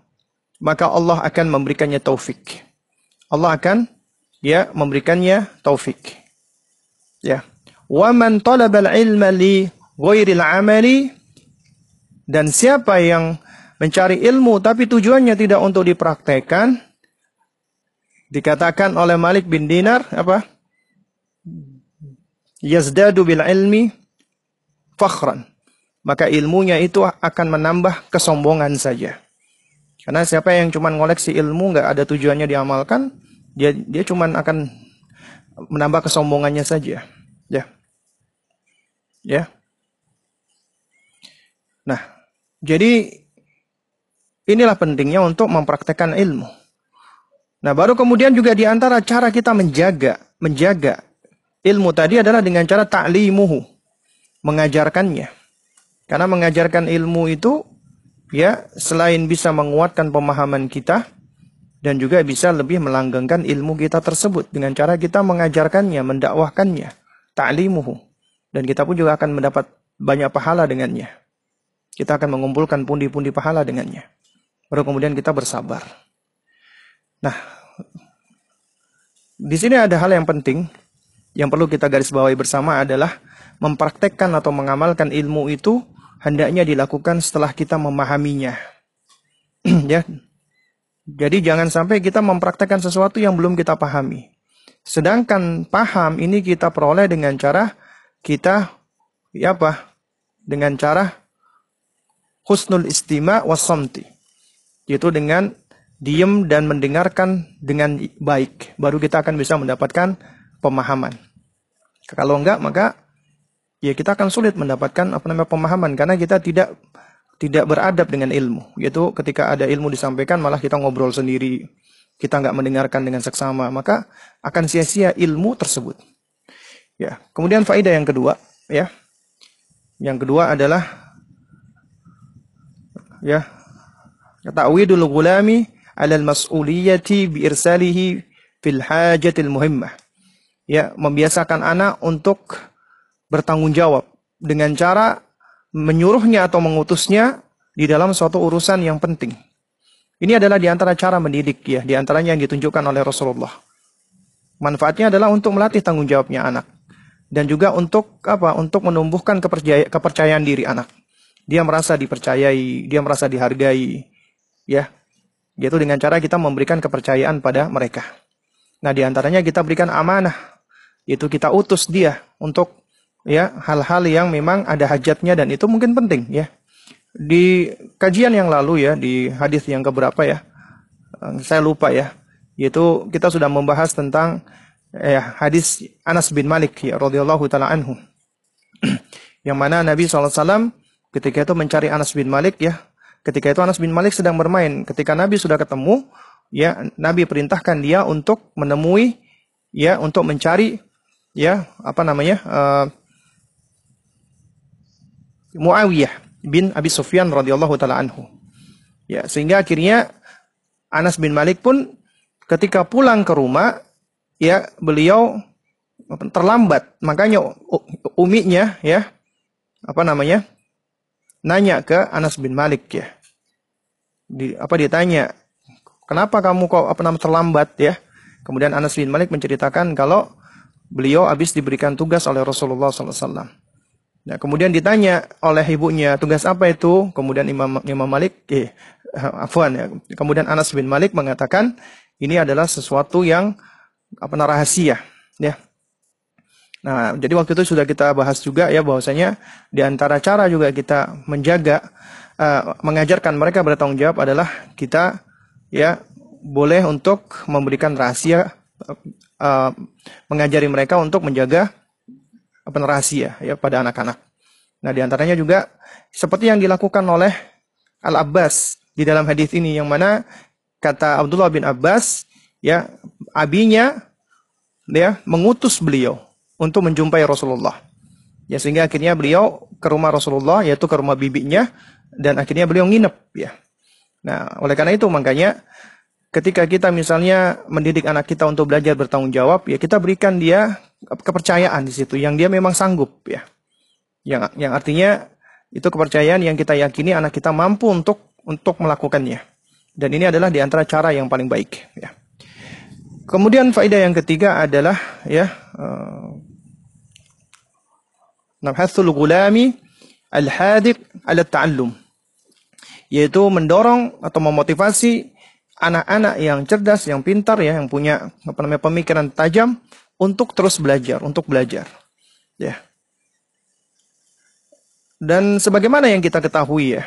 maka Allah akan memberikannya taufik. Allah akan ya memberikannya taufik. Ya. Wa man talaba al-ilma li ghairil amali dan siapa yang mencari ilmu tapi tujuannya tidak untuk dipraktekkan dikatakan oleh Malik bin Dinar apa? Yazdadu bil ilmi fakhran. Maka ilmunya itu akan menambah kesombongan saja. Karena siapa yang cuma ngoleksi ilmu nggak ada tujuannya diamalkan, dia dia cuma akan menambah kesombongannya saja. Ya. Ya. Nah, jadi inilah pentingnya untuk mempraktekkan ilmu. Nah, baru kemudian juga di antara cara kita menjaga, menjaga ilmu tadi adalah dengan cara ta'limuhu, mengajarkannya. Karena mengajarkan ilmu itu ya selain bisa menguatkan pemahaman kita dan juga bisa lebih melanggengkan ilmu kita tersebut dengan cara kita mengajarkannya, mendakwahkannya, ta'limuhu. Dan kita pun juga akan mendapat banyak pahala dengannya. Kita akan mengumpulkan pundi-pundi pahala dengannya. Baru kemudian kita bersabar. Nah, di sini ada hal yang penting yang perlu kita garis bawahi bersama adalah mempraktekkan atau mengamalkan ilmu itu hendaknya dilakukan setelah kita memahaminya. <clears throat> ya. Jadi jangan sampai kita mempraktekkan sesuatu yang belum kita pahami. Sedangkan paham ini kita peroleh dengan cara kita ya apa? Dengan cara husnul istima wasamti. Yaitu dengan diem dan mendengarkan dengan baik. Baru kita akan bisa mendapatkan pemahaman. Kalau enggak maka ya kita akan sulit mendapatkan apa namanya pemahaman karena kita tidak tidak beradab dengan ilmu. Yaitu ketika ada ilmu disampaikan malah kita ngobrol sendiri. Kita nggak mendengarkan dengan seksama. Maka akan sia-sia ilmu tersebut. Ya. Kemudian faedah yang kedua. ya Yang kedua adalah ya ta'widul gulami alal mas'uliyati bi irsalihi fil hajatil muhimmah. Ya, membiasakan anak untuk bertanggung jawab dengan cara menyuruhnya atau mengutusnya di dalam suatu urusan yang penting. Ini adalah di antara cara mendidik ya, di antaranya yang ditunjukkan oleh Rasulullah. Manfaatnya adalah untuk melatih tanggung jawabnya anak dan juga untuk apa? Untuk menumbuhkan kepercayaan, kepercayaan diri anak. Dia merasa dipercayai, dia merasa dihargai, ya. Yaitu dengan cara kita memberikan kepercayaan pada mereka. Nah, di antaranya kita berikan amanah, yaitu kita utus dia untuk ya hal-hal yang memang ada hajatnya dan itu mungkin penting ya. Di kajian yang lalu ya di hadis yang keberapa ya? Eh, saya lupa ya. Yaitu kita sudah membahas tentang ya, hadis Anas bin Malik ya radhiyallahu taala anhu. <clears throat> yang mana Nabi SAW ketika itu mencari Anas bin Malik ya. Ketika itu Anas bin Malik sedang bermain. Ketika Nabi sudah ketemu, ya Nabi perintahkan dia untuk menemui ya untuk mencari ya apa namanya uh, Muawiyah bin Abi Sufyan radhiyallahu taala anhu. Ya, sehingga akhirnya Anas bin Malik pun ketika pulang ke rumah ya beliau terlambat. Makanya uminya ya apa namanya? Nanya ke Anas bin Malik ya. Di, apa ditanya, "Kenapa kamu kok apa namanya terlambat ya?" Kemudian Anas bin Malik menceritakan kalau beliau habis diberikan tugas oleh Rasulullah SAW. Nah, kemudian ditanya oleh ibunya, tugas apa itu? Kemudian Imam Imam Malik, eh, afwan ya. Kemudian Anas bin Malik mengatakan, ini adalah sesuatu yang apa rahasia, ya. Nah, jadi waktu itu sudah kita bahas juga ya bahwasanya di antara cara juga kita menjaga uh, mengajarkan mereka bertanggung jawab adalah kita ya boleh untuk memberikan rahasia uh, mengajari mereka untuk menjaga rahasia ya pada anak-anak. Nah, di antaranya juga seperti yang dilakukan oleh Al Abbas di dalam hadis ini yang mana kata Abdullah bin Abbas ya abinya ya mengutus beliau untuk menjumpai Rasulullah. Ya sehingga akhirnya beliau ke rumah Rasulullah yaitu ke rumah bibinya dan akhirnya beliau nginep ya. Nah, oleh karena itu makanya ketika kita misalnya mendidik anak kita untuk belajar bertanggung jawab ya kita berikan dia kepercayaan di situ yang dia memang sanggup ya. Yang yang artinya itu kepercayaan yang kita yakini anak kita mampu untuk untuk melakukannya. Dan ini adalah di antara cara yang paling baik ya. Kemudian faedah yang ketiga adalah ya nabhasul gulami al-hadiq ala ta'allum yaitu mendorong atau memotivasi anak-anak yang cerdas, yang pintar ya, yang punya apa namanya pemikiran tajam untuk terus belajar, untuk belajar. Ya. Dan sebagaimana yang kita ketahui ya,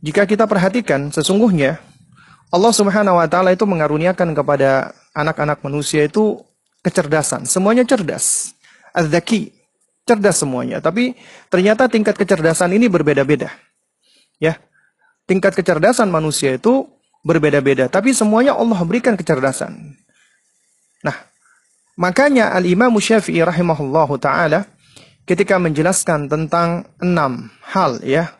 jika kita perhatikan sesungguhnya Allah Subhanahu wa taala itu mengaruniakan kepada anak-anak manusia itu kecerdasan. Semuanya cerdas. Az-zaki, cerdas semuanya. Tapi ternyata tingkat kecerdasan ini berbeda-beda. Ya. Tingkat kecerdasan manusia itu berbeda-beda, tapi semuanya Allah berikan kecerdasan. Nah, Makanya Al-Imam Syafi'i rahimahullahu taala ketika menjelaskan tentang enam hal ya,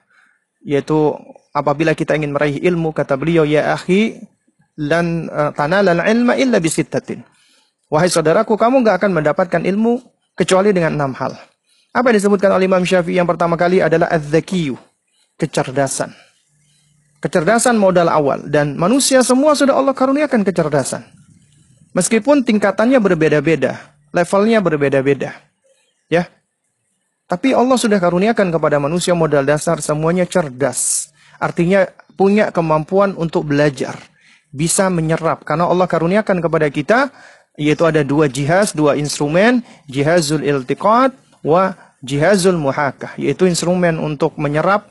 yaitu apabila kita ingin meraih ilmu kata beliau ya akhi lan uh, tanalal ilma illa bisittatin. Wahai saudaraku, kamu nggak akan mendapatkan ilmu kecuali dengan enam hal. Apa yang disebutkan oleh Imam Syafi'i yang pertama kali adalah az-zakiyu, kecerdasan. Kecerdasan modal awal dan manusia semua sudah Allah karuniakan kecerdasan. Meskipun tingkatannya berbeda-beda, levelnya berbeda-beda. Ya. Tapi Allah sudah karuniakan kepada manusia modal dasar semuanya cerdas. Artinya punya kemampuan untuk belajar, bisa menyerap karena Allah karuniakan kepada kita yaitu ada dua jihaz, dua instrumen, jihazul iltiqat wa jihazul muhakah, yaitu instrumen untuk menyerap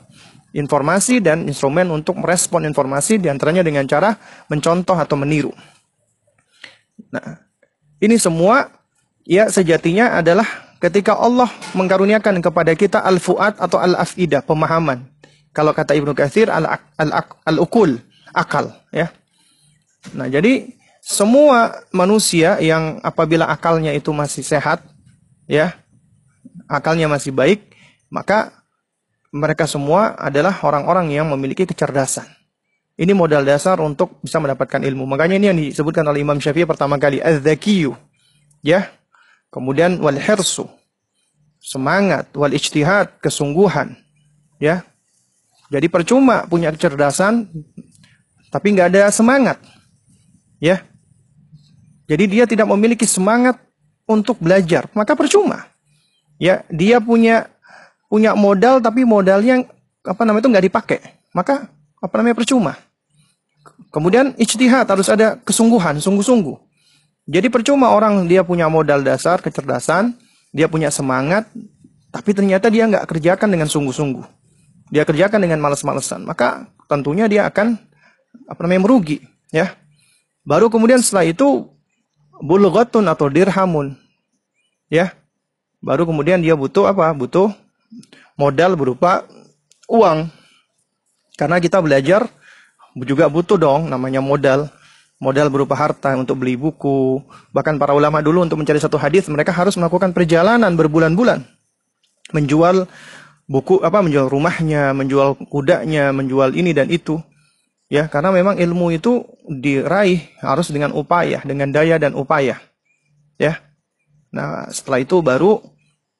informasi dan instrumen untuk merespon informasi di antaranya dengan cara mencontoh atau meniru. Nah, ini semua ya sejatinya adalah ketika Allah mengkaruniakan kepada kita al-fuad atau al-afidah, pemahaman. Kalau kata Ibnu Katsir al-ukul, akal, ya. Nah, jadi semua manusia yang apabila akalnya itu masih sehat, ya, akalnya masih baik, maka mereka semua adalah orang-orang yang memiliki kecerdasan. Ini modal dasar untuk bisa mendapatkan ilmu. Makanya ini yang disebutkan oleh Imam Syafi'i pertama kali, az-zakiyu. Ya. Kemudian wal hirsu. Semangat, wal ijtihad, kesungguhan. Ya. Jadi percuma punya kecerdasan tapi nggak ada semangat. Ya. Jadi dia tidak memiliki semangat untuk belajar, maka percuma. Ya, dia punya punya modal tapi modalnya apa namanya itu nggak dipakai. Maka apa namanya percuma. Kemudian ijtihad harus ada kesungguhan, sungguh-sungguh. Jadi percuma orang dia punya modal dasar, kecerdasan, dia punya semangat, tapi ternyata dia nggak kerjakan dengan sungguh-sungguh. Dia kerjakan dengan males-malesan. Maka tentunya dia akan apa namanya merugi, ya. Baru kemudian setelah itu bulghatun atau dirhamun. Ya. Baru kemudian dia butuh apa? Butuh modal berupa uang. Karena kita belajar juga butuh dong namanya modal. Modal berupa harta untuk beli buku. Bahkan para ulama dulu untuk mencari satu hadis mereka harus melakukan perjalanan berbulan-bulan. Menjual buku apa menjual rumahnya, menjual kudanya, menjual ini dan itu. Ya, karena memang ilmu itu diraih harus dengan upaya, dengan daya dan upaya. Ya. Nah, setelah itu baru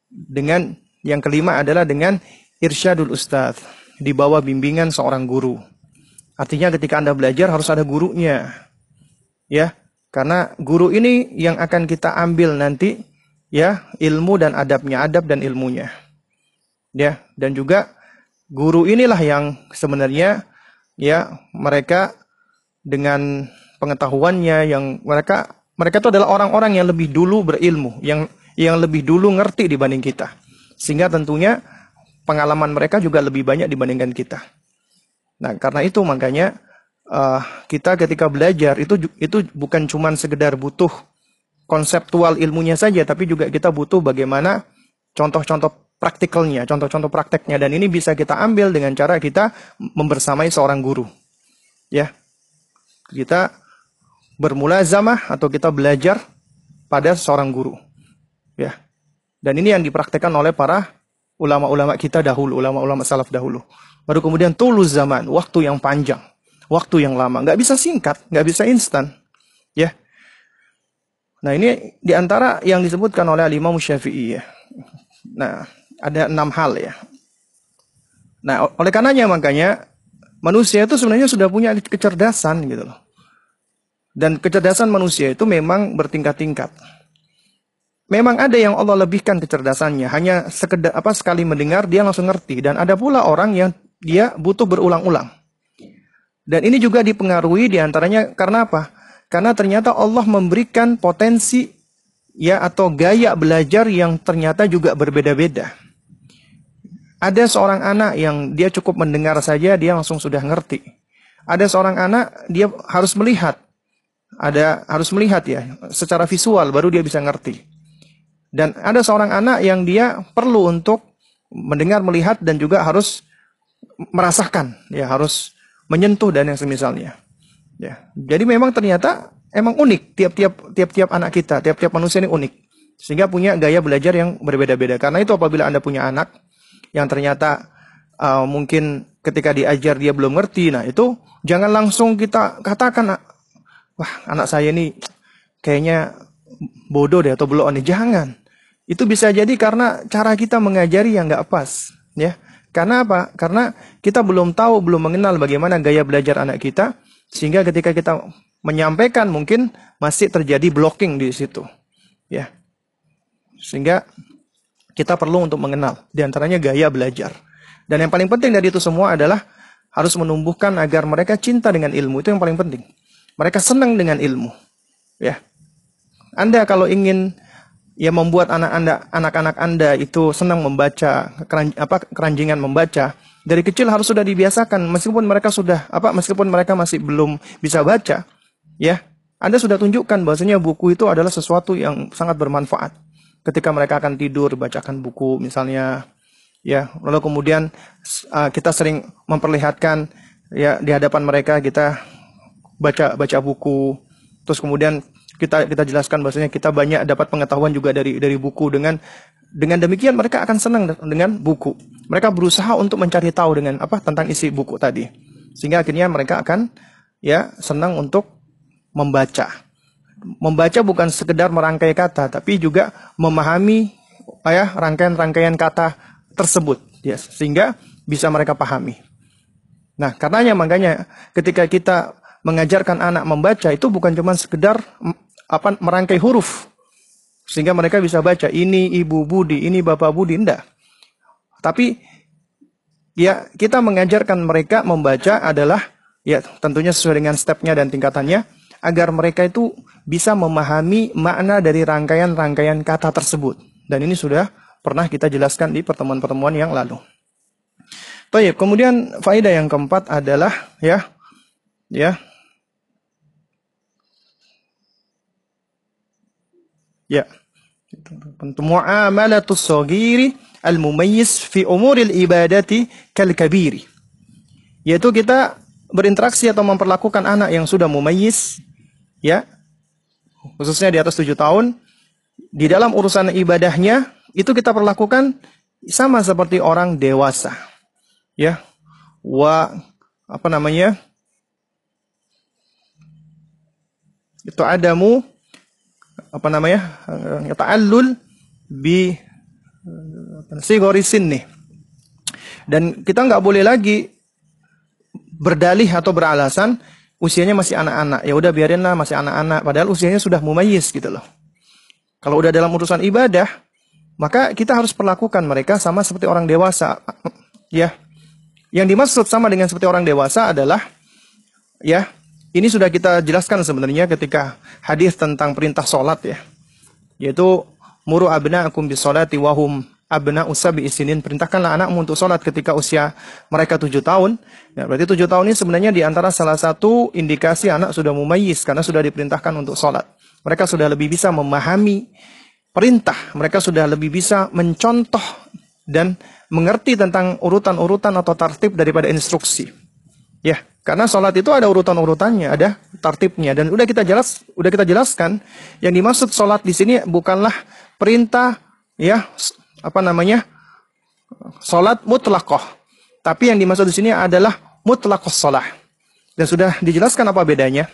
dengan yang kelima adalah dengan irsyadul ustadz, di bawah bimbingan seorang guru. Artinya ketika Anda belajar harus ada gurunya. Ya, karena guru ini yang akan kita ambil nanti ya, ilmu dan adabnya, adab dan ilmunya. Ya, dan juga guru inilah yang sebenarnya ya mereka dengan pengetahuannya yang mereka mereka itu adalah orang-orang yang lebih dulu berilmu, yang yang lebih dulu ngerti dibanding kita. Sehingga tentunya pengalaman mereka juga lebih banyak dibandingkan kita. Nah, karena itu makanya uh, kita ketika belajar itu itu bukan cuma sekedar butuh konseptual ilmunya saja, tapi juga kita butuh bagaimana contoh-contoh praktikalnya, contoh-contoh prakteknya dan ini bisa kita ambil dengan cara kita membersamai seorang guru. Ya. Kita bermula zamah atau kita belajar pada seorang guru. Ya. Dan ini yang dipraktekkan oleh para ulama-ulama kita dahulu, ulama-ulama salaf dahulu. Baru kemudian tulus zaman, waktu yang panjang, waktu yang lama. Nggak bisa singkat, nggak bisa instan. Ya. Nah ini di antara yang disebutkan oleh Imam Syafi'i ya. Nah ada enam hal ya. Nah oleh karenanya makanya manusia itu sebenarnya sudah punya kecerdasan gitu loh. Dan kecerdasan manusia itu memang bertingkat-tingkat. Memang ada yang Allah lebihkan kecerdasannya, hanya sekedar apa sekali mendengar dia langsung ngerti dan ada pula orang yang dia butuh berulang-ulang. Dan ini juga dipengaruhi di antaranya karena apa? Karena ternyata Allah memberikan potensi ya atau gaya belajar yang ternyata juga berbeda-beda. Ada seorang anak yang dia cukup mendengar saja dia langsung sudah ngerti. Ada seorang anak dia harus melihat. Ada harus melihat ya secara visual baru dia bisa ngerti. Dan ada seorang anak yang dia perlu untuk mendengar, melihat dan juga harus merasakan, ya harus menyentuh dan yang semisalnya. Ya. Jadi memang ternyata emang unik tiap-tiap tiap-tiap anak kita, tiap-tiap manusia ini unik. Sehingga punya gaya belajar yang berbeda-beda. Karena itu apabila Anda punya anak yang ternyata uh, mungkin ketika diajar dia belum ngerti, nah itu jangan langsung kita katakan wah anak saya ini kayaknya bodoh deh atau belum nih. Jangan. Itu bisa jadi karena cara kita mengajari yang nggak pas, ya. Karena apa? Karena kita belum tahu, belum mengenal bagaimana gaya belajar anak kita, sehingga ketika kita menyampaikan mungkin masih terjadi blocking di situ. Ya. Sehingga kita perlu untuk mengenal di antaranya gaya belajar. Dan yang paling penting dari itu semua adalah harus menumbuhkan agar mereka cinta dengan ilmu itu yang paling penting. Mereka senang dengan ilmu. Ya. Anda kalau ingin ya membuat anak Anda anak-anak Anda itu senang membaca, keran, apa keranjingan membaca, dari kecil harus sudah dibiasakan meskipun mereka sudah apa meskipun mereka masih belum bisa baca, ya. Anda sudah tunjukkan bahwasanya buku itu adalah sesuatu yang sangat bermanfaat. Ketika mereka akan tidur bacakan buku misalnya ya lalu kemudian uh, kita sering memperlihatkan ya di hadapan mereka kita baca baca buku. Terus kemudian kita kita jelaskan bahwasanya kita banyak dapat pengetahuan juga dari dari buku. Dengan dengan demikian mereka akan senang dengan buku. Mereka berusaha untuk mencari tahu dengan apa tentang isi buku tadi. Sehingga akhirnya mereka akan ya senang untuk membaca. Membaca bukan sekedar merangkai kata tapi juga memahami ya rangkaian-rangkaian kata tersebut. Ya sehingga bisa mereka pahami. Nah, karenanya makanya ketika kita mengajarkan anak membaca itu bukan cuma sekedar apa merangkai huruf sehingga mereka bisa baca ini ibu Budi, ini bapak Budi, enggak. Tapi ya kita mengajarkan mereka membaca adalah ya tentunya sesuai dengan stepnya dan tingkatannya agar mereka itu bisa memahami makna dari rangkaian-rangkaian kata tersebut. Dan ini sudah pernah kita jelaskan di pertemuan-pertemuan yang lalu. Baik, kemudian faedah yang keempat adalah ya ya ya muamalatus sagiri al-mumayyiz fi umuril ibadati kal kabiri yaitu kita berinteraksi atau memperlakukan anak yang sudah mumayyiz ya khususnya di atas tujuh tahun di dalam urusan ibadahnya itu kita perlakukan sama seperti orang dewasa. Ya. Wa apa namanya? Itu adamu apa namanya? Ta'allul bi sigorisin nih. Dan kita nggak boleh lagi berdalih atau beralasan usianya masih anak-anak. Ya udah biarinlah masih anak-anak padahal usianya sudah mumayyiz gitu loh. Kalau udah dalam urusan ibadah, maka kita harus perlakukan mereka sama seperti orang dewasa. Ya. Yang dimaksud sama dengan seperti orang dewasa adalah ya, ini sudah kita jelaskan sebenarnya ketika hadis tentang perintah sholat ya. Yaitu muru akum bis sholati wahum abna usabi isinin perintahkanlah anakmu untuk sholat ketika usia mereka tujuh tahun. Ya, berarti tujuh tahun ini sebenarnya di antara salah satu indikasi anak sudah mumayyiz karena sudah diperintahkan untuk sholat. Mereka sudah lebih bisa memahami perintah, mereka sudah lebih bisa mencontoh dan mengerti tentang urutan-urutan atau tartib daripada instruksi. Ya, karena sholat itu ada urutan-urutannya, ada tartibnya dan udah kita jelas, udah kita jelaskan yang dimaksud sholat di sini bukanlah perintah ya apa namanya sholat mutlakoh, tapi yang dimaksud di sini adalah mutlakoh sholat dan sudah dijelaskan apa bedanya.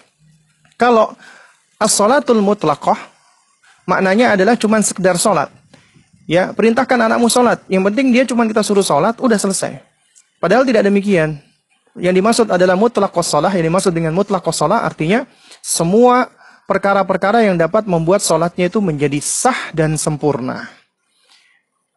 Kalau as-sholatul mutlakoh maknanya adalah cuma sekedar sholat. Ya, perintahkan anakmu sholat. Yang penting dia cuma kita suruh sholat, udah selesai. Padahal tidak demikian. Yang dimaksud adalah mutlak sholat. Yang dimaksud dengan mutlak sholat artinya semua perkara-perkara yang dapat membuat sholatnya itu menjadi sah dan sempurna.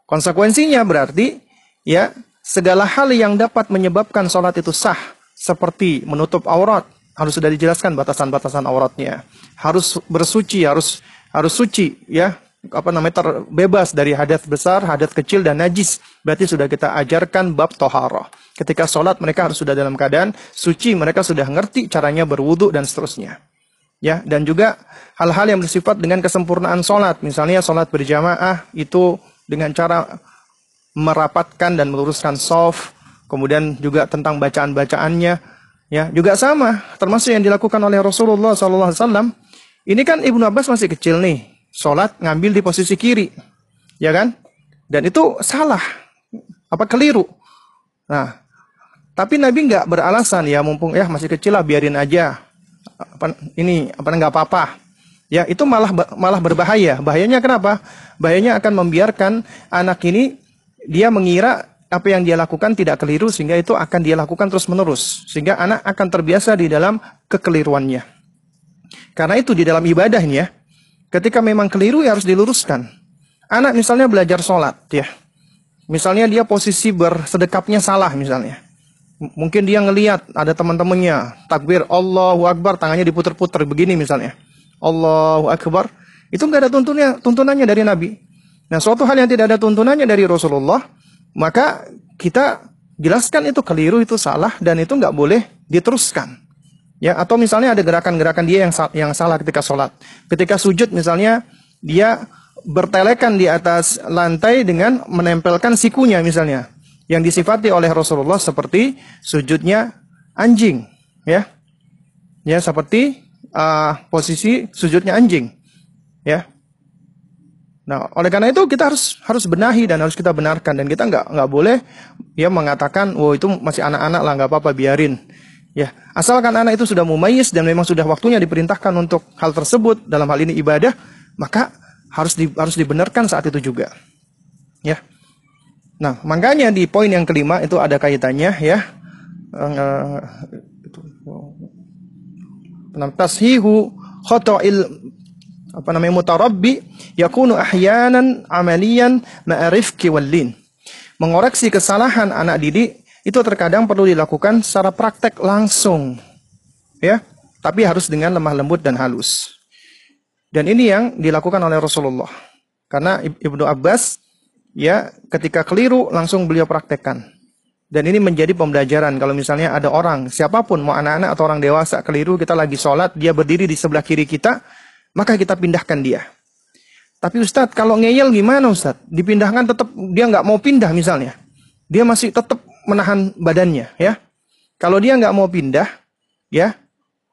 Konsekuensinya berarti ya segala hal yang dapat menyebabkan sholat itu sah seperti menutup aurat harus sudah dijelaskan batasan-batasan auratnya harus bersuci harus harus suci ya apa namanya terbebas dari hadas besar, hadas kecil dan najis. Berarti sudah kita ajarkan bab toharoh. Ketika sholat mereka harus sudah dalam keadaan suci, mereka sudah ngerti caranya berwudu dan seterusnya. Ya, dan juga hal-hal yang bersifat dengan kesempurnaan sholat. Misalnya sholat berjamaah itu dengan cara merapatkan dan meluruskan soft, kemudian juga tentang bacaan-bacaannya, ya juga sama, termasuk yang dilakukan oleh Rasulullah SAW ini kan Ibnu Abbas masih kecil nih. Sholat ngambil di posisi kiri. Ya kan? Dan itu salah. Apa keliru. Nah, tapi Nabi nggak beralasan ya mumpung ya masih kecil lah biarin aja. Apa, ini apa nggak apa-apa. Ya itu malah malah berbahaya. Bahayanya kenapa? Bahayanya akan membiarkan anak ini dia mengira apa yang dia lakukan tidak keliru sehingga itu akan dia lakukan terus menerus sehingga anak akan terbiasa di dalam kekeliruannya. Karena itu di dalam ibadah ini ya, ketika memang keliru ya harus diluruskan. Anak misalnya belajar sholat ya, misalnya dia posisi bersedekapnya salah misalnya. Mungkin dia ngelihat ada teman-temannya takbir Allahu Akbar tangannya diputer-puter begini misalnya. Allahu Akbar. Itu nggak ada tuntunnya, tuntunannya dari Nabi. Nah, suatu hal yang tidak ada tuntunannya dari Rasulullah, maka kita jelaskan itu keliru, itu salah, dan itu nggak boleh diteruskan. Ya, atau misalnya ada gerakan-gerakan dia yang yang salah ketika sholat. Ketika sujud misalnya dia bertelekan di atas lantai dengan menempelkan sikunya misalnya yang disifati oleh Rasulullah seperti sujudnya anjing, ya. Ya, seperti uh, posisi sujudnya anjing. Ya. Nah, oleh karena itu kita harus harus benahi dan harus kita benarkan dan kita nggak nggak boleh ya mengatakan, "Oh, itu masih anak-anak lah, nggak apa-apa, biarin." Ya, asalkan anak itu sudah mumayyiz dan memang sudah waktunya diperintahkan untuk hal tersebut dalam hal ini ibadah, maka harus di, harus dibenarkan saat itu juga. Ya. Nah, makanya di poin yang kelima itu ada kaitannya ya. Uh, tashihu khata'il apa namanya mutarabbi yakunu ahyanan amalian ma'rifki wallin. Mengoreksi kesalahan anak didik itu terkadang perlu dilakukan secara praktek langsung. Ya, tapi harus dengan lemah lembut dan halus. Dan ini yang dilakukan oleh Rasulullah. Karena Ibnu Abbas ya ketika keliru langsung beliau praktekkan. Dan ini menjadi pembelajaran kalau misalnya ada orang siapa pun mau anak-anak atau orang dewasa keliru kita lagi sholat dia berdiri di sebelah kiri kita maka kita pindahkan dia. Tapi Ustadz kalau ngeyel gimana Ustadz? Dipindahkan tetap dia nggak mau pindah misalnya. Dia masih tetap menahan badannya ya. Kalau dia nggak mau pindah ya.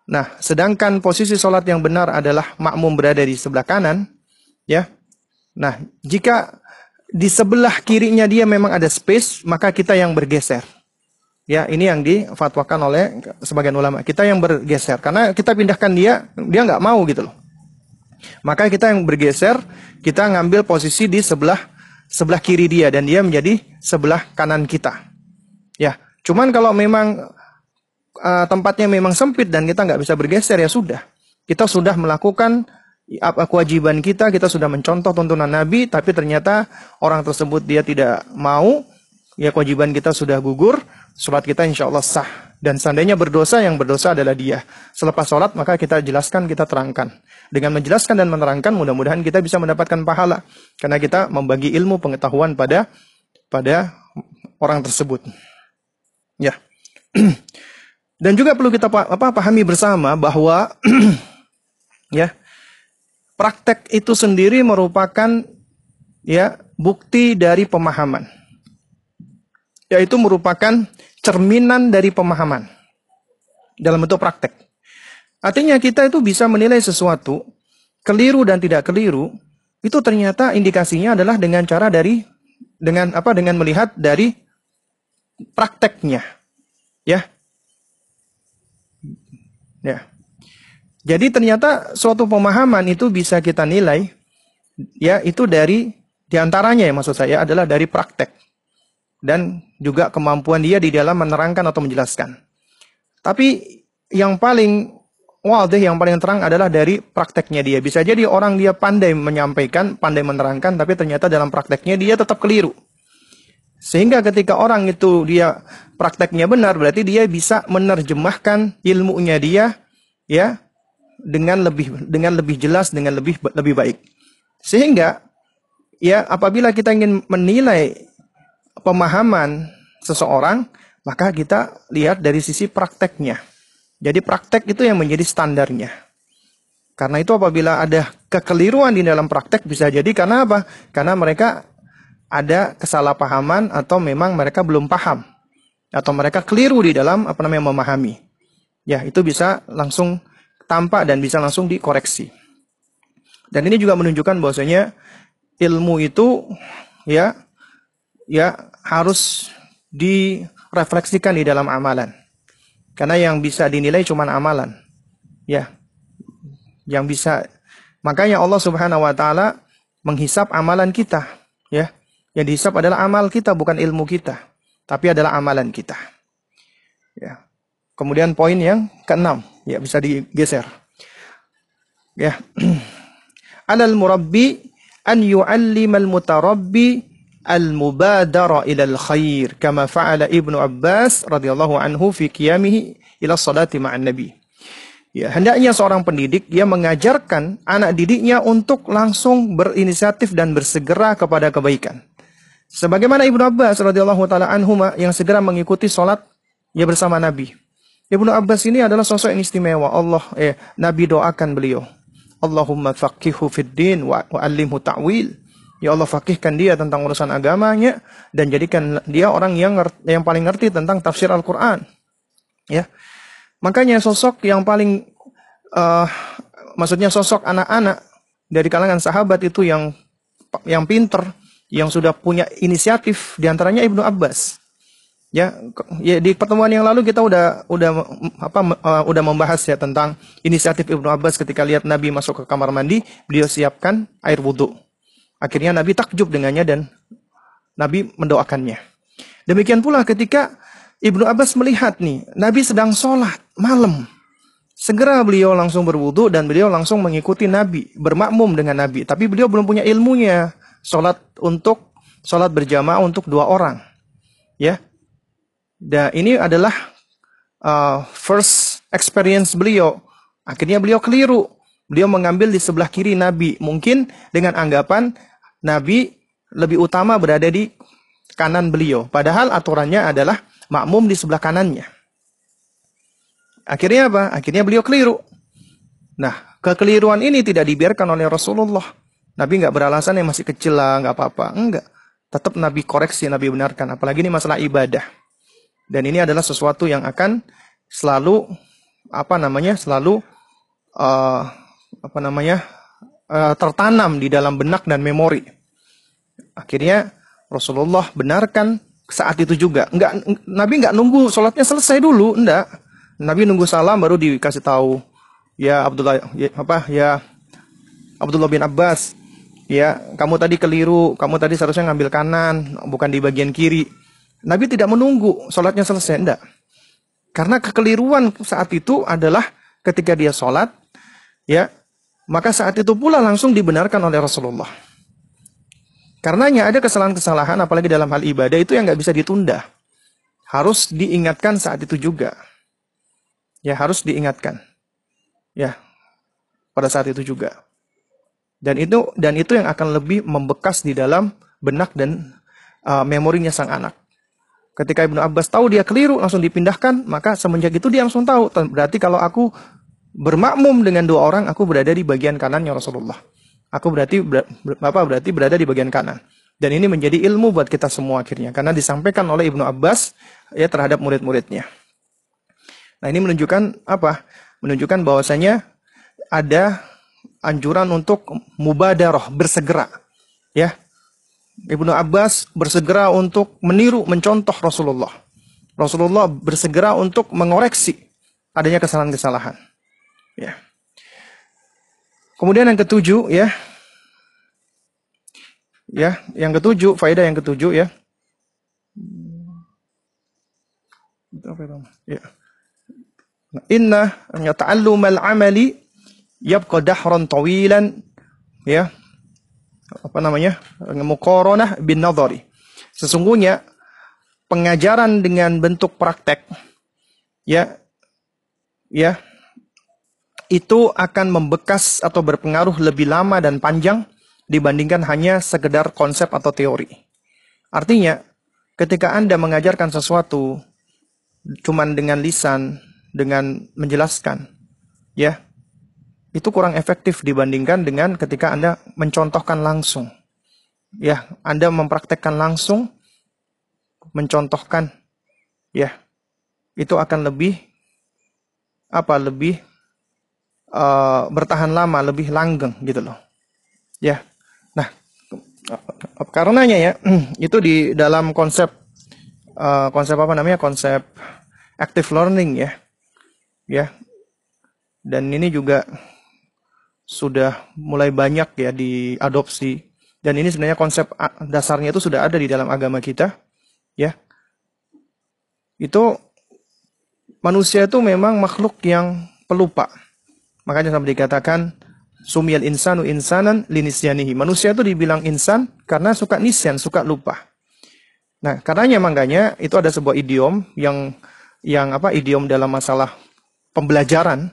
Nah sedangkan posisi sholat yang benar adalah makmum berada di sebelah kanan ya. Nah jika di sebelah kirinya dia memang ada space, maka kita yang bergeser. Ya, ini yang difatwakan oleh sebagian ulama. Kita yang bergeser karena kita pindahkan dia, dia nggak mau gitu loh. Maka kita yang bergeser, kita ngambil posisi di sebelah sebelah kiri dia dan dia menjadi sebelah kanan kita. Ya, cuman kalau memang uh, tempatnya memang sempit dan kita nggak bisa bergeser ya sudah. Kita sudah melakukan apa kewajiban kita kita sudah mencontoh tuntunan Nabi tapi ternyata orang tersebut dia tidak mau ya kewajiban kita sudah gugur sholat kita insya Allah sah. Dan seandainya berdosa yang berdosa adalah dia. Selepas sholat maka kita jelaskan kita terangkan. Dengan menjelaskan dan menerangkan mudah-mudahan kita bisa mendapatkan pahala. Karena kita membagi ilmu pengetahuan pada pada orang tersebut ya <clears throat> dan juga perlu kita apa pahami bersama bahwa <clears throat> ya praktek itu sendiri merupakan ya bukti dari pemahaman. Yaitu merupakan cerminan dari pemahaman dalam bentuk praktek. Artinya kita itu bisa menilai sesuatu keliru dan tidak keliru itu ternyata indikasinya adalah dengan cara dari dengan apa dengan melihat dari prakteknya. Ya. Ya. Jadi ternyata suatu pemahaman itu bisa kita nilai ya itu dari di antaranya ya maksud saya adalah dari praktek dan juga kemampuan dia di dalam menerangkan atau menjelaskan. Tapi yang paling wadih, yang paling terang adalah dari prakteknya dia. Bisa jadi orang dia pandai menyampaikan, pandai menerangkan, tapi ternyata dalam prakteknya dia tetap keliru. Sehingga ketika orang itu dia prakteknya benar, berarti dia bisa menerjemahkan ilmunya dia ya dengan lebih dengan lebih jelas dengan lebih lebih baik. Sehingga ya apabila kita ingin menilai pemahaman seseorang, maka kita lihat dari sisi prakteknya. Jadi praktek itu yang menjadi standarnya. Karena itu apabila ada kekeliruan di dalam praktek bisa jadi karena apa? Karena mereka ada kesalahpahaman atau memang mereka belum paham atau mereka keliru di dalam apa namanya memahami. Ya, itu bisa langsung tampak dan bisa langsung dikoreksi. Dan ini juga menunjukkan bahwasanya ilmu itu ya ya harus direfleksikan di dalam amalan. Karena yang bisa dinilai cuma amalan. Ya. Yang bisa makanya Allah Subhanahu wa taala menghisap amalan kita, ya. Yang dihisap adalah amal kita bukan ilmu kita, tapi adalah amalan kita. Ya. Kemudian poin yang keenam, ya bisa digeser. Ya. <clears throat> Alal murabbi an yu'allimal mutarabbi al-mubadara ila al-khair kama fa'ala Ibnu Abbas radhiyallahu anhu fi qiyamihi ila salati ma'an nabi. Ya, hendaknya seorang pendidik dia mengajarkan anak didiknya untuk langsung berinisiatif dan bersegera kepada kebaikan. Sebagaimana Ibnu Abbas radhiyallahu taala anhu yang segera mengikuti salat ya bersama Nabi. Ibnu Abbas ini adalah sosok yang istimewa. Allah eh Nabi doakan beliau. Allahumma faqihu fid din wa, wa ta'wil. Ya Allah fakihkan dia tentang urusan agamanya dan jadikan dia orang yang yang paling ngerti tentang tafsir Al-Qur'an. Ya. Makanya sosok yang paling uh, maksudnya sosok anak-anak dari kalangan sahabat itu yang yang pinter, yang sudah punya inisiatif di antaranya Ibnu Abbas. Ya, ya di pertemuan yang lalu kita udah udah apa uh, udah membahas ya tentang inisiatif Ibnu Abbas ketika lihat Nabi masuk ke kamar mandi, beliau siapkan air wudhu. Akhirnya Nabi takjub dengannya dan Nabi mendoakannya. Demikian pula ketika Ibnu Abbas melihat nih, Nabi sedang sholat malam. Segera beliau langsung berwudu dan beliau langsung mengikuti Nabi, bermakmum dengan Nabi. Tapi beliau belum punya ilmunya. Sholat untuk sholat berjamaah untuk dua orang, ya. Dan ini adalah uh, first experience beliau. Akhirnya beliau keliru. Beliau mengambil di sebelah kiri Nabi. Mungkin dengan anggapan Nabi lebih utama berada di kanan beliau. Padahal aturannya adalah makmum di sebelah kanannya. Akhirnya apa? Akhirnya beliau keliru. Nah, kekeliruan ini tidak dibiarkan oleh Rasulullah. Nabi nggak beralasan yang masih kecil lah, nggak apa-apa. Enggak. Tetap Nabi koreksi, Nabi benarkan. Apalagi ini masalah ibadah. Dan ini adalah sesuatu yang akan selalu apa namanya selalu uh, apa namanya uh, tertanam di dalam benak dan memori. Akhirnya Rasulullah benarkan saat itu juga. Enggak, Nabi nggak nunggu sholatnya selesai dulu, enggak. Nabi nunggu salam baru dikasih tahu. Ya Abdullah, ya, apa ya Abdullah bin Abbas, ya kamu tadi keliru, kamu tadi seharusnya ngambil kanan, bukan di bagian kiri. Nabi tidak menunggu sholatnya selesai, enggak. Karena kekeliruan saat itu adalah ketika dia sholat, ya maka saat itu pula langsung dibenarkan oleh Rasulullah. Karenanya ada kesalahan-kesalahan apalagi dalam hal ibadah itu yang nggak bisa ditunda. Harus diingatkan saat itu juga. Ya harus diingatkan. Ya pada saat itu juga. Dan itu dan itu yang akan lebih membekas di dalam benak dan uh, memorinya sang anak. Ketika Ibnu Abbas tahu dia keliru langsung dipindahkan, maka semenjak itu dia langsung tahu berarti kalau aku bermakmum dengan dua orang, aku berada di bagian kanannya Rasulullah. Aku berarti ber, apa berarti berada di bagian kanan. Dan ini menjadi ilmu buat kita semua akhirnya karena disampaikan oleh Ibnu Abbas ya terhadap murid-muridnya. Nah, ini menunjukkan apa? Menunjukkan bahwasanya ada anjuran untuk mubadarah, bersegera. Ya. Ibnu Abbas bersegera untuk meniru, mencontoh Rasulullah. Rasulullah bersegera untuk mengoreksi adanya kesalahan-kesalahan. Ya. Kemudian yang ketujuh ya. Ya, yang ketujuh, faedah yang ketujuh ya. Ya. Inna ta'allumal amali yabqa dahran tawilan ya. Apa namanya? Muqaranah bin nadhari. Sesungguhnya pengajaran dengan bentuk praktek ya ya itu akan membekas atau berpengaruh lebih lama dan panjang dibandingkan hanya sekedar konsep atau teori. Artinya, ketika Anda mengajarkan sesuatu cuman dengan lisan, dengan menjelaskan, ya, itu kurang efektif dibandingkan dengan ketika Anda mencontohkan langsung. Ya, Anda mempraktekkan langsung, mencontohkan, ya, itu akan lebih apa lebih uh, bertahan lama, lebih langgeng gitu loh. Ya. Nah, karenanya ya, <clears throat> itu di dalam konsep uh, konsep apa namanya? konsep active learning ya. Ya. Dan ini juga sudah mulai banyak ya diadopsi dan ini sebenarnya konsep dasarnya itu sudah ada di dalam agama kita ya itu manusia itu memang makhluk yang pelupa Makanya sampai dikatakan Sumiyal insanu insanan linisyanihi. Manusia itu dibilang insan karena suka nisyan, suka lupa. Nah, karenanya makanya itu ada sebuah idiom yang yang apa idiom dalam masalah pembelajaran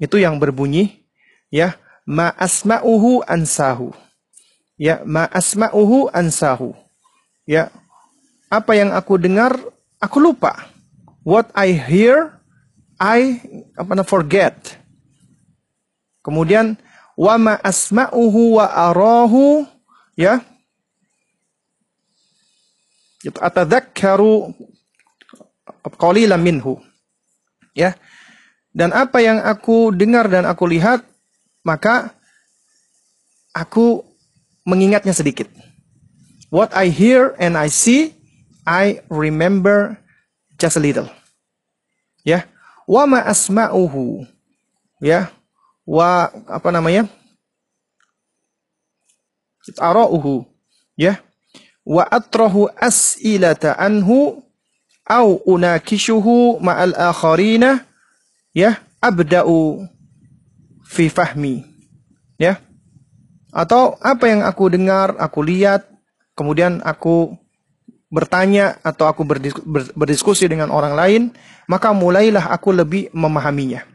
itu yang berbunyi ya ma asma'uhu ansahu. Ya, ma asma'uhu ansahu. Ya, apa yang aku dengar aku lupa. What I hear I apa forget. Kemudian wa ma asma'uhu wa arahu ya atadzakkaru qalilan minhu ya dan apa yang aku dengar dan aku lihat maka aku mengingatnya sedikit. What i hear and i see i remember just a little. Ya. Wa ma asma'uhu. Ya. Wa apa namanya? Arauhu. Ya. Wa atrahu as'ilata anhu au unakishuhu ma'al akharina. Ya. Abda'u fi fahmi. Ya. Atau apa yang aku dengar aku lihat kemudian aku bertanya atau aku berdiskusi dengan orang lain maka mulailah aku lebih memahaminya.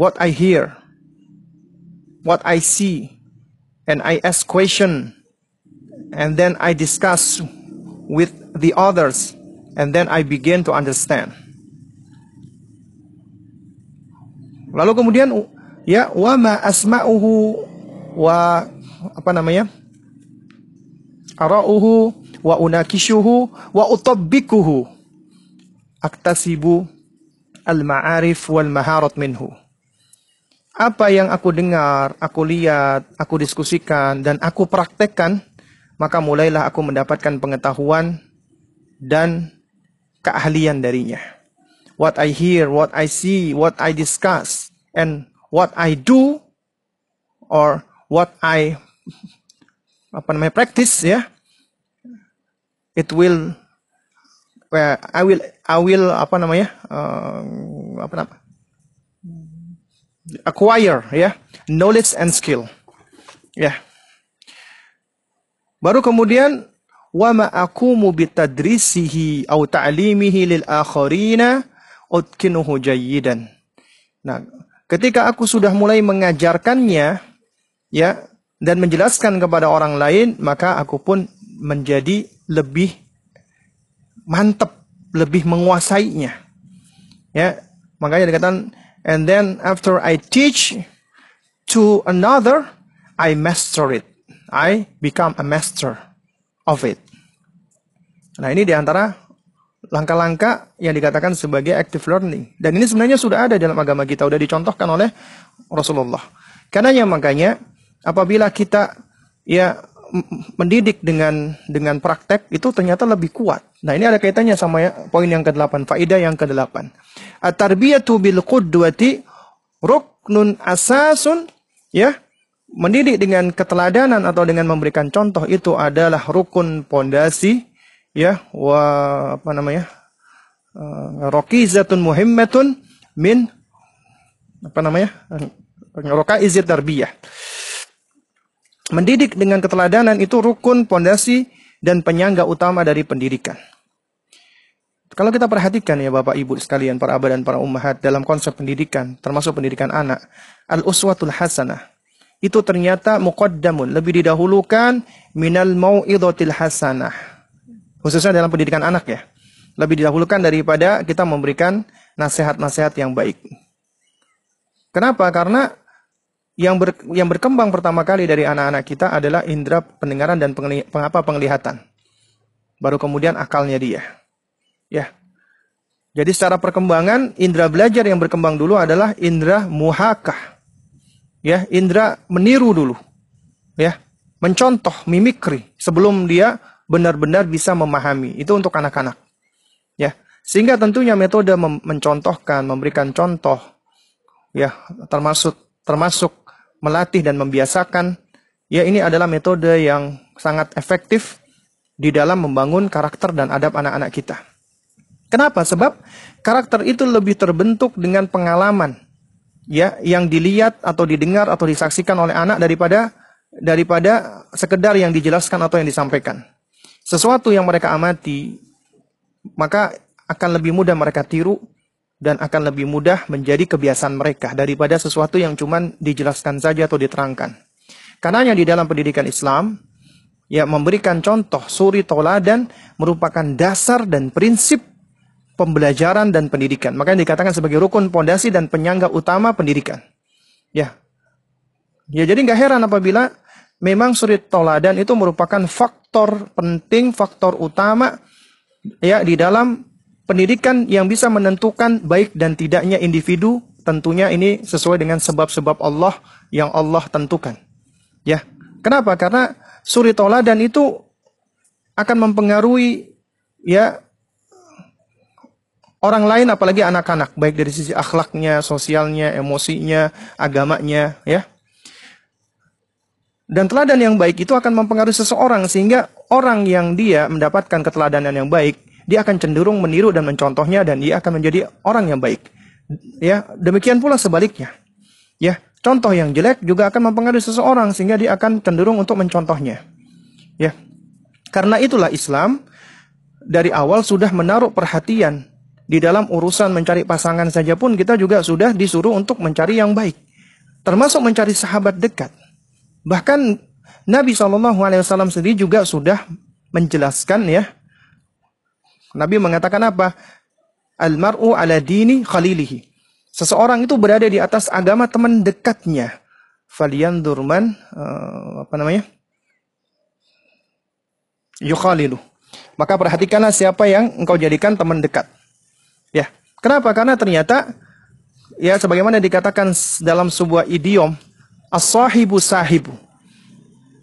What I hear what I see and I ask question and then I discuss with the others and then I begin to understand. Lalu kemudian ya wa ma asma'uhu wa apa namanya? arauhu wa unakishuhu wa utabbikuhu aktasibu al-ma'arif wal maharat minhu apa yang aku dengar, aku lihat, aku diskusikan, dan aku praktekkan, maka mulailah aku mendapatkan pengetahuan dan keahlian darinya. What I hear, what I see, what I discuss, and what I do, or what I <laughs> apa namanya practice ya, it will, well, I will, I will apa namanya, uh, apa namanya, acquire ya knowledge and skill ya. Baru kemudian wa ma aqumu bitadrisihi au ta'limihi lil akharina utkinuhu jayyidan. Nah ketika aku sudah mulai mengajarkannya ya dan menjelaskan kepada orang lain maka aku pun menjadi lebih mantap lebih menguasainya ya makanya dikatakan And then after I teach to another, I master it. I become a master of it. Nah ini di antara langkah-langkah yang dikatakan sebagai active learning. Dan ini sebenarnya sudah ada dalam agama kita, sudah dicontohkan oleh Rasulullah. Karena yang makanya apabila kita ya mendidik dengan dengan praktek itu ternyata lebih kuat. Nah, ini ada kaitannya sama ya, poin yang ke-8, faedah yang ke-8. At-tarbiyatu bil qudwati ruknun asasun ya. Mendidik dengan keteladanan atau dengan memberikan contoh itu adalah rukun pondasi ya wa apa namanya? Uh, rokizatun muhimmatun min apa namanya? Rokaizat tarbiyah. Mendidik dengan keteladanan itu rukun pondasi dan penyangga utama dari pendidikan. Kalau kita perhatikan ya Bapak Ibu sekalian, para abah dan para ummahat dalam konsep pendidikan, termasuk pendidikan anak, al-uswatul hasanah. Itu ternyata muqaddamun, lebih didahulukan minal mau'idotil hasanah. Khususnya dalam pendidikan anak ya. Lebih didahulukan daripada kita memberikan nasihat-nasihat yang baik. Kenapa? Karena yang ber, yang berkembang pertama kali dari anak-anak kita adalah indera pendengaran dan pengli, pengapa penglihatan. Baru kemudian akalnya dia. Ya. Jadi secara perkembangan indera belajar yang berkembang dulu adalah indera muhakah. Ya, indera meniru dulu. Ya, mencontoh mimikri sebelum dia benar-benar bisa memahami. Itu untuk anak-anak. Ya. Sehingga tentunya metode mencontohkan, memberikan contoh ya, termasuk termasuk melatih dan membiasakan ya ini adalah metode yang sangat efektif di dalam membangun karakter dan adab anak-anak kita. Kenapa? Sebab karakter itu lebih terbentuk dengan pengalaman. ya yang dilihat atau didengar atau disaksikan oleh anak daripada daripada sekedar yang dijelaskan atau yang disampaikan. Sesuatu yang mereka amati maka akan lebih mudah mereka tiru dan akan lebih mudah menjadi kebiasaan mereka daripada sesuatu yang cuma dijelaskan saja atau diterangkan. Karena di dalam pendidikan Islam, ya memberikan contoh suri tauladan merupakan dasar dan prinsip pembelajaran dan pendidikan. Makanya dikatakan sebagai rukun pondasi dan penyangga utama pendidikan. Ya. Ya jadi nggak heran apabila memang suri tauladan itu merupakan faktor penting, faktor utama ya di dalam pendidikan yang bisa menentukan baik dan tidaknya individu. Tentunya ini sesuai dengan sebab-sebab Allah yang Allah tentukan. Ya. Kenapa? Karena suri toladan itu akan mempengaruhi ya orang lain apalagi anak-anak baik dari sisi akhlaknya, sosialnya, emosinya, agamanya ya. Dan teladan yang baik itu akan mempengaruhi seseorang sehingga orang yang dia mendapatkan keteladanan yang baik, dia akan cenderung meniru dan mencontohnya dan dia akan menjadi orang yang baik. Ya, demikian pula sebaliknya. Ya, Contoh yang jelek juga akan mempengaruhi seseorang sehingga dia akan cenderung untuk mencontohnya. Ya. Karena itulah Islam dari awal sudah menaruh perhatian di dalam urusan mencari pasangan saja pun kita juga sudah disuruh untuk mencari yang baik. Termasuk mencari sahabat dekat. Bahkan Nabi SAW sendiri juga sudah menjelaskan ya. Nabi mengatakan apa? Al-mar'u ala dini khalilihi. Seseorang itu berada di atas agama teman dekatnya. Falian durman, uh, apa namanya? Yukhalilu. Maka perhatikanlah siapa yang engkau jadikan teman dekat. Ya. Kenapa? Karena ternyata ya sebagaimana dikatakan dalam sebuah idiom, as-sahibu sahibu.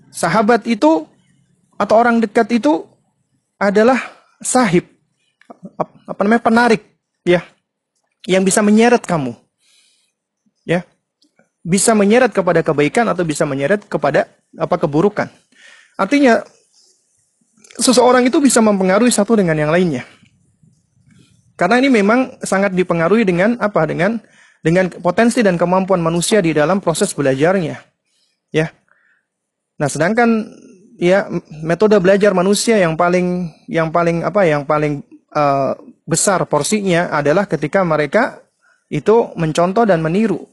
Sahabat itu atau orang dekat itu adalah sahib. Apa namanya? penarik, ya yang bisa menyeret kamu. Ya. Bisa menyeret kepada kebaikan atau bisa menyeret kepada apa keburukan. Artinya seseorang itu bisa mempengaruhi satu dengan yang lainnya. Karena ini memang sangat dipengaruhi dengan apa? Dengan dengan potensi dan kemampuan manusia di dalam proses belajarnya. Ya. Nah, sedangkan ya metode belajar manusia yang paling yang paling apa? Yang paling uh, besar porsinya adalah ketika mereka itu mencontoh dan meniru.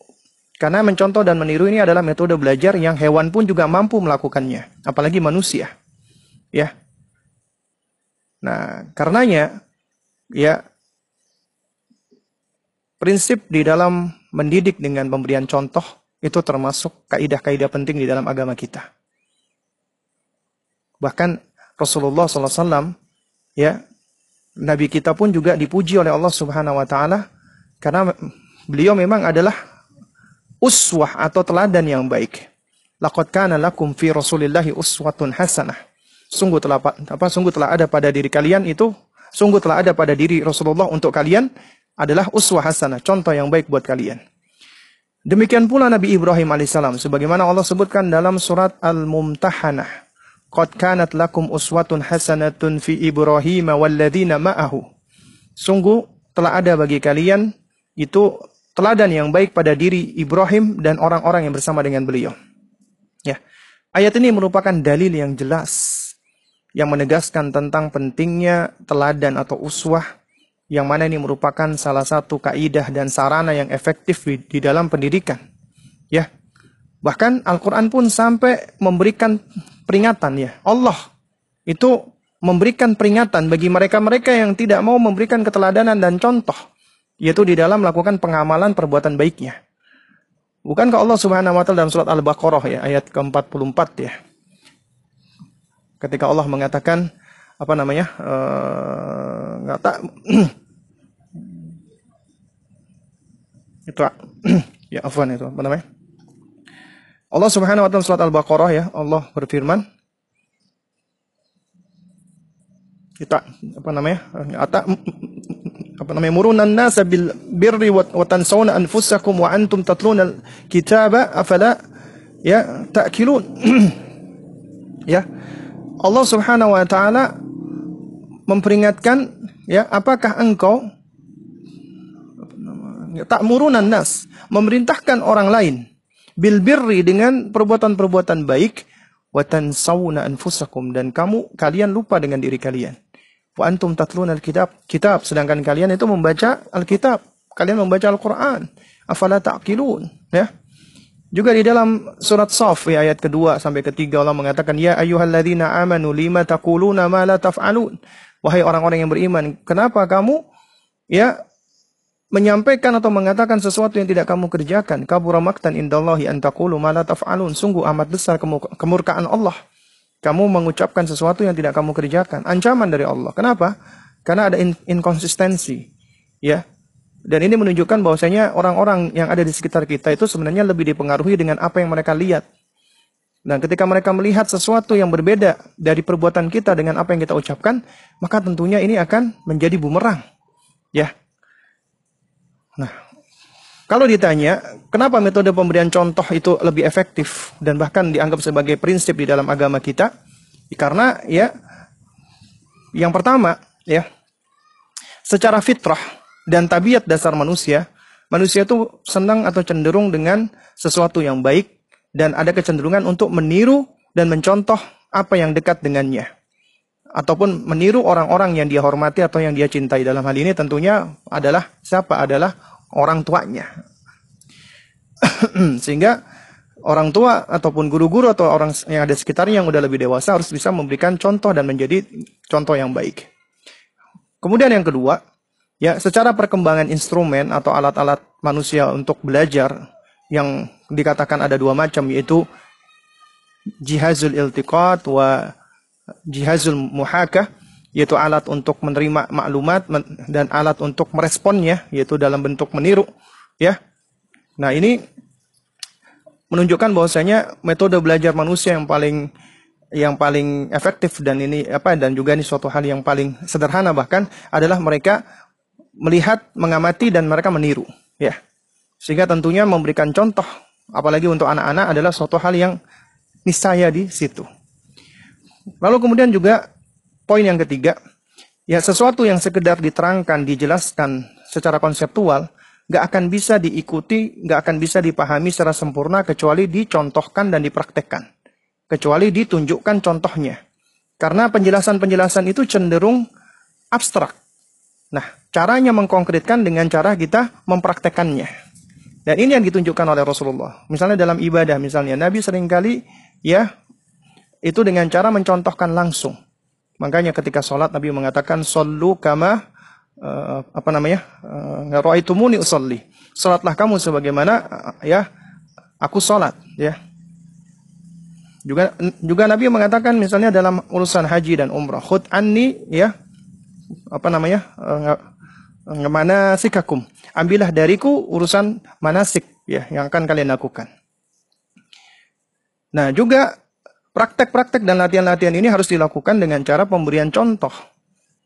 Karena mencontoh dan meniru ini adalah metode belajar yang hewan pun juga mampu melakukannya, apalagi manusia. Ya. Nah, karenanya ya prinsip di dalam mendidik dengan pemberian contoh itu termasuk kaidah-kaidah penting di dalam agama kita. Bahkan Rasulullah SAW ya Nabi kita pun juga dipuji oleh Allah Subhanahu wa taala karena beliau memang adalah uswah atau teladan yang baik. Laqad kana lakum fi Rasulillahi uswatun hasanah. Sungguh telah apa sungguh telah ada pada diri kalian itu sungguh telah ada pada diri Rasulullah untuk kalian adalah uswah hasanah, contoh yang baik buat kalian. Demikian pula Nabi Ibrahim alaihissalam sebagaimana Allah sebutkan dalam surat Al-Mumtahanah Qad kanat lakum uswatun hasanatun fi Ibrahim walladzina ma'ahu. Sungguh telah ada bagi kalian itu teladan yang baik pada diri Ibrahim dan orang-orang yang bersama dengan beliau. Ya. Ayat ini merupakan dalil yang jelas yang menegaskan tentang pentingnya teladan atau uswah yang mana ini merupakan salah satu kaidah dan sarana yang efektif di, dalam pendidikan. Ya. Bahkan Al-Qur'an pun sampai memberikan peringatan ya. Allah itu memberikan peringatan bagi mereka-mereka yang tidak mau memberikan keteladanan dan contoh yaitu di dalam melakukan pengamalan perbuatan baiknya. Bukankah Allah Subhanahu wa taala dalam surat Al-Baqarah ya ayat ke-44 ya. Ketika Allah mengatakan apa namanya? enggak uh, tak <clears throat> itu <clears throat> ya afwan itu apa namanya? Allah Subhanahu wa taala surat Al-Baqarah ya, Allah berfirman kita apa namanya? Ata <clears throat> apa namanya? Murunan nasa bil birri wa tansawna anfusakum wa antum tatluna kitaba afala ya ta'kilun. ya. Allah Subhanahu wa taala memperingatkan ya, apakah engkau ta'murunan nas, memerintahkan orang lain bil birri dengan perbuatan-perbuatan baik wa tansawna anfusakum dan kamu kalian lupa dengan diri kalian. Wa antum tatluna alkitab, kitab sedangkan kalian itu membaca alkitab, kalian membaca Al-Qur'an. Afala ta'qilun, ya. Juga di dalam surat Saf ya, ayat kedua sampai ketiga Allah mengatakan ya ayyuhalladzina amanu lima taquluna ma la taf'alun. Wahai orang-orang yang beriman, kenapa kamu ya menyampaikan atau mengatakan sesuatu yang tidak kamu kerjakan? Kabura maktan indallahi an taqulu ma la taf'alun. Sungguh amat besar kemurkaan Allah. Kamu mengucapkan sesuatu yang tidak kamu kerjakan. Ancaman dari Allah. Kenapa? Karena ada inkonsistensi. Ya, dan ini menunjukkan bahwasanya orang-orang yang ada di sekitar kita itu sebenarnya lebih dipengaruhi dengan apa yang mereka lihat. Dan ketika mereka melihat sesuatu yang berbeda dari perbuatan kita dengan apa yang kita ucapkan, maka tentunya ini akan menjadi bumerang. Ya. Nah, kalau ditanya, kenapa metode pemberian contoh itu lebih efektif dan bahkan dianggap sebagai prinsip di dalam agama kita? Karena ya yang pertama, ya, secara fitrah dan tabiat dasar manusia, manusia itu senang atau cenderung dengan sesuatu yang baik dan ada kecenderungan untuk meniru dan mencontoh apa yang dekat dengannya. Ataupun meniru orang-orang yang dia hormati atau yang dia cintai. Dalam hal ini tentunya adalah siapa? Adalah orang tuanya. <clears throat> Sehingga orang tua ataupun guru-guru atau orang yang ada sekitarnya yang udah lebih dewasa harus bisa memberikan contoh dan menjadi contoh yang baik. Kemudian yang kedua, Ya, secara perkembangan instrumen atau alat-alat manusia untuk belajar yang dikatakan ada dua macam yaitu jihazul iltiqat wa jihazul muhakah yaitu alat untuk menerima maklumat dan alat untuk meresponnya yaitu dalam bentuk meniru ya. Nah, ini menunjukkan bahwasanya metode belajar manusia yang paling yang paling efektif dan ini apa dan juga ini suatu hal yang paling sederhana bahkan adalah mereka melihat, mengamati dan mereka meniru, ya. Sehingga tentunya memberikan contoh apalagi untuk anak-anak adalah suatu hal yang niscaya di situ. Lalu kemudian juga poin yang ketiga, ya sesuatu yang sekedar diterangkan, dijelaskan secara konseptual, gak akan bisa diikuti, gak akan bisa dipahami secara sempurna kecuali dicontohkan dan dipraktekkan. Kecuali ditunjukkan contohnya. Karena penjelasan-penjelasan itu cenderung abstrak. Nah, caranya mengkonkretkan dengan cara kita mempraktekannya. Dan ini yang ditunjukkan oleh Rasulullah. Misalnya dalam ibadah, misalnya Nabi sering kali ya itu dengan cara mencontohkan langsung. Makanya ketika sholat Nabi mengatakan solu kama uh, apa namanya uh, muni usolli. Sholatlah kamu sebagaimana uh, ya aku sholat ya. Juga juga Nabi mengatakan misalnya dalam urusan haji dan umrah, khud anni ya apa namanya uh, mana sikakum. Ambillah dariku urusan manasik ya yang akan kalian lakukan. Nah, juga praktek-praktek dan latihan-latihan ini harus dilakukan dengan cara pemberian contoh.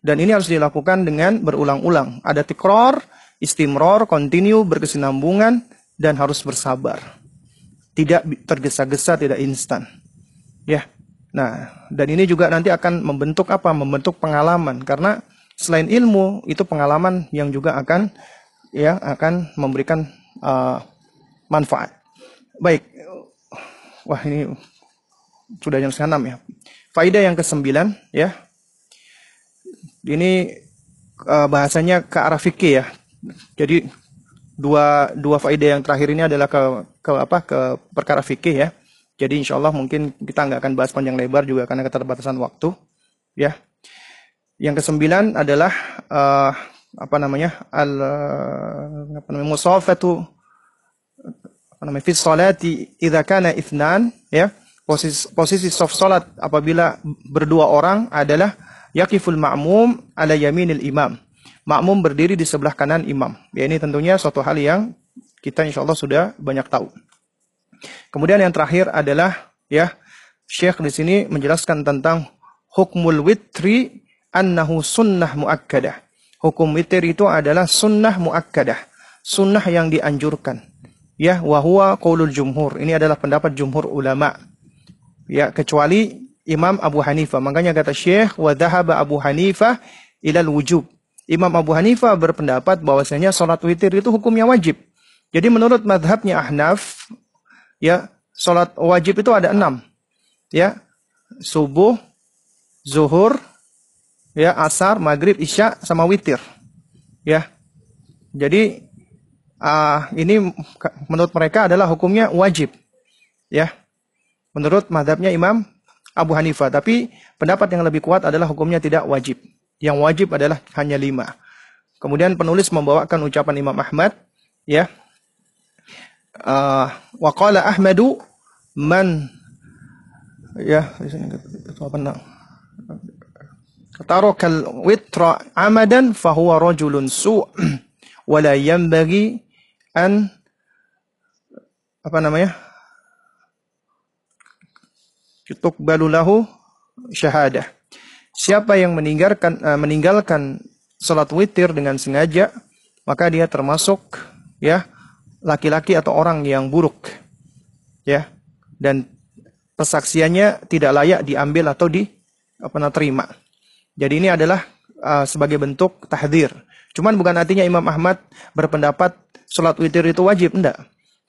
Dan ini harus dilakukan dengan berulang-ulang. Ada tikror, istimror, continue, berkesinambungan, dan harus bersabar. Tidak tergesa-gesa, tidak instan. Ya. Nah, dan ini juga nanti akan membentuk apa? Membentuk pengalaman. Karena selain ilmu itu pengalaman yang juga akan ya akan memberikan uh, manfaat. Baik. Wah, ini sudah setengah enam ya. Faidah yang kesembilan ya. Ini uh, bahasanya ke arah fikih ya. Jadi dua dua faidah yang terakhir ini adalah ke ke apa ke perkara fikih ya. Jadi insya Allah mungkin kita nggak akan bahas panjang lebar juga karena keterbatasan waktu ya. Yang kesembilan adalah uh, apa namanya al apa namanya musafatu apa namanya fi salati idza kana ithnan ya. Posisi posisi soft salat apabila berdua orang adalah yakiful ma'mum ala yaminil imam. Makmum berdiri di sebelah kanan imam. Ya ini tentunya suatu hal yang kita insya Allah sudah banyak tahu kemudian yang terakhir adalah ya Syekh di sini menjelaskan tentang hukmul witri annahu sunnah muakkadah. Hukum witir itu adalah sunnah muakkadah. Sunnah yang dianjurkan. Ya, wahwa qaulul jumhur. Ini adalah pendapat jumhur ulama. Ya, kecuali Imam Abu Hanifah. Makanya kata Syekh, wa dhahaba Abu Hanifah ilal wujub. Imam Abu Hanifah berpendapat bahwasanya sholat witir itu hukumnya wajib. Jadi menurut madhabnya Ahnaf, ya sholat wajib itu ada enam, ya subuh, zuhur, ya asar, maghrib, isya, sama witir, ya. Jadi uh, ini menurut mereka adalah hukumnya wajib, ya. Menurut madhabnya Imam Abu Hanifah, tapi pendapat yang lebih kuat adalah hukumnya tidak wajib. Yang wajib adalah hanya lima. Kemudian penulis membawakan ucapan Imam Ahmad, ya. Uh, waqala Ahmadu man ya apa nak tarakal witra amadan fahuwa rajulun su' <clears throat> wala yanbaghi an apa namanya tuqbalu lahu syahadah. Siapa yang meninggalkan uh, meninggalkan salat witir dengan sengaja, maka dia termasuk ya laki-laki atau orang yang buruk. Ya. Dan persaksiannya tidak layak diambil atau di apa terima. Jadi ini adalah uh, sebagai bentuk tahdir. Cuman bukan artinya Imam Ahmad berpendapat salat witir itu wajib, enggak.